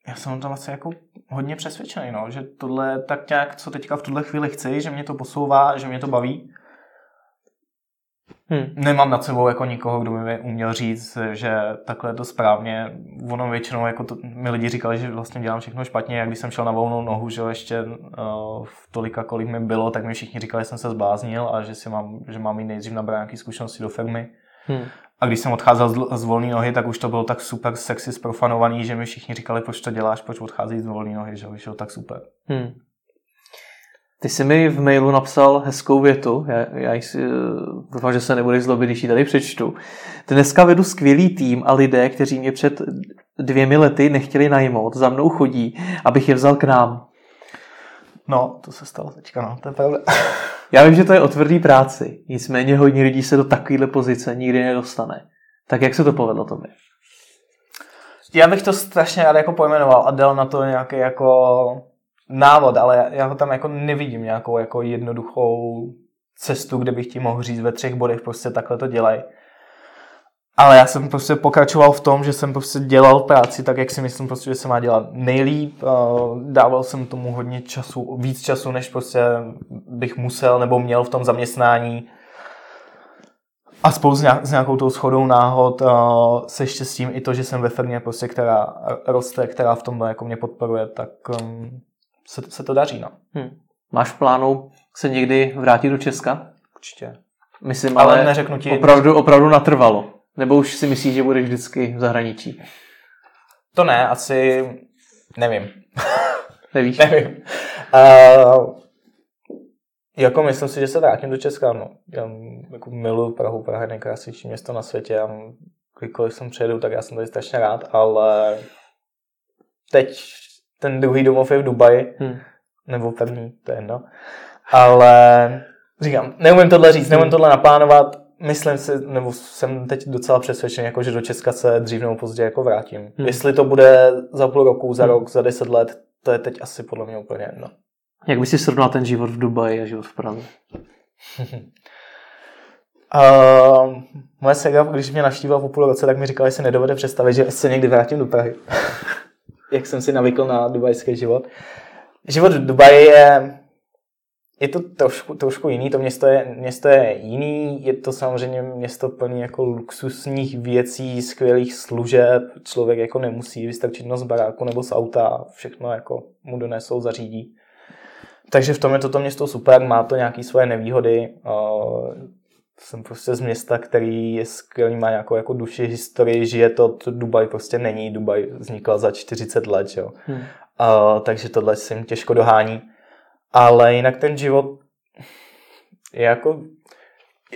Já jsem tam vlastně jako hodně přesvědčený, no, že tohle tak nějak, co teďka v tuhle chvíli chci, že mě to posouvá, že mě to baví Hmm. Nemám nad sebou jako nikoho, kdo by mi uměl říct, že takhle je to správně. Ono většinou jako to, mi lidi říkali, že vlastně dělám všechno špatně. Jak když jsem šel na volnou nohu, že ještě uh, v tolika, kolik mi bylo, tak mi všichni říkali, že jsem se zbláznil a že, si mám, že mám mít nejdřív nabrat nějaké zkušenosti do firmy. Hmm. A když jsem odcházel z, z volné nohy, tak už to bylo tak super sexy sprofanovaný, že mi všichni říkali, proč to děláš, proč odcházíš z volné nohy, že vyšlo tak super. Hmm. Ty jsi mi v mailu napsal hezkou větu, já, já si, doufám, že se nebudeš zlobit, když ji tady přečtu. Dneska vedu skvělý tým a lidé, kteří mě před dvěmi lety nechtěli najmout, za mnou chodí, abych je vzal k nám. No, to se stalo teďka, no, to je pravda. Já vím, že to je o tvrdý práci, nicméně hodně lidí se do takovéhle pozice nikdy nedostane. Tak jak se to povedlo tobě? Já bych to strašně rád jako pojmenoval a dal na to nějaký jako návod, ale já ho tam jako nevidím nějakou jako jednoduchou cestu, kde bych ti mohl říct ve třech bodech prostě takhle to dělej. Ale já jsem prostě pokračoval v tom, že jsem prostě dělal práci tak, jak si myslím prostě, že se má dělat nejlíp. Dával jsem tomu hodně času, víc času, než prostě bych musel nebo měl v tom zaměstnání. A spolu s, nějakou tou schodou náhod se štěstím i to, že jsem ve firmě, prostě, která roste, která v tom jako mě podporuje, tak um, se, se to daří. No. Hmm. Máš v plánu se někdy vrátit do Česka? Určitě. Myslím, ale, ale neřeknu ti... opravdu, opravdu natrvalo. Nebo už si myslíš, že budeš vždycky v zahraničí? To ne, asi nevím. Nevíš? nevím. Uh, jako myslím si, že se vrátím do Česka. No. Já jako miluji Prahu. Praha je nejkrásnější město na světě. Já, kdykoliv jsem přijedu, tak já jsem tady strašně rád, ale teď ten druhý domov je v Dubaji, hmm. nebo první, to je jedno. Ale říkám, neumím tohle říct, neumím tohle naplánovat, myslím si, nebo jsem teď docela přesvědčený, jako, že do Česka se dřív nebo později jako vrátím. Hmm. Jestli to bude za půl roku, za hmm. rok, za deset let, to je teď asi podle mě úplně jedno. Jak bys si srovnal ten život v Dubaji a život v Praze? Uh, moje sega, když mě navštívila po půl roce, tak mi říkala, že se nedovede představit, že se někdy vrátím do Prahy jak jsem si navykl na dubajský život. Život v Dubaji je, je to trošku, trošku jiný, to město je, město je jiný, je to samozřejmě město plné jako luxusních věcí, skvělých služeb, člověk jako nemusí vystrčit nos z baráku nebo z auta, všechno jako mu donesou, zařídí. Takže v tom je toto město super, má to nějaké svoje nevýhody, jsem prostě z města, který je skvělý, má nějakou jako duši, historii, žije to, to Dubaj prostě není, Dubaj vznikla za 40 let, jo. Hmm. Uh, takže tohle se jim těžko dohání. Ale jinak ten život je jako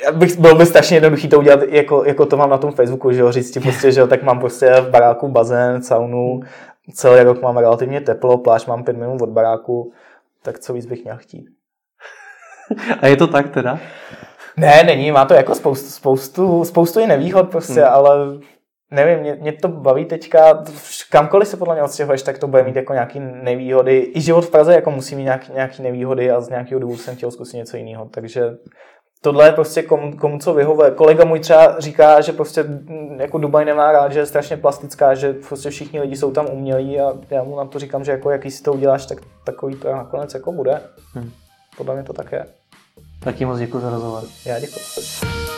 já bych, bylo by strašně jednoduchý to udělat, jako, jako to mám na tom Facebooku, že jo, říct ti prostě, že jo, tak mám prostě v baráku bazén, saunu, celý rok mám relativně teplo, pláž mám pět minut od baráku, tak co víc bych měl chtít. A je to tak teda? Ne, není, má to jako spoustu, spoustu, spoustu i nevýhod prostě, hmm. ale nevím, mě, mě, to baví teďka, kamkoliv se podle mě odstěhuješ, tak to bude mít jako nějaký nevýhody. I život v Praze jako musí mít nějaký, nějaký nevýhody a z nějakého důvodu jsem chtěl zkusit něco jiného, takže tohle je prostě komu, komu co vyhovuje. Kolega můj třeba říká, že prostě mm, jako Dubaj nemá rád, že je strašně plastická, že prostě všichni lidi jsou tam umělí a já mu na to říkám, že jako jaký si to uděláš, tak takový to nakonec jako bude. Hmm. Podle mě to tak je. Tak moc děkuji za rozhovor. Já děkuji.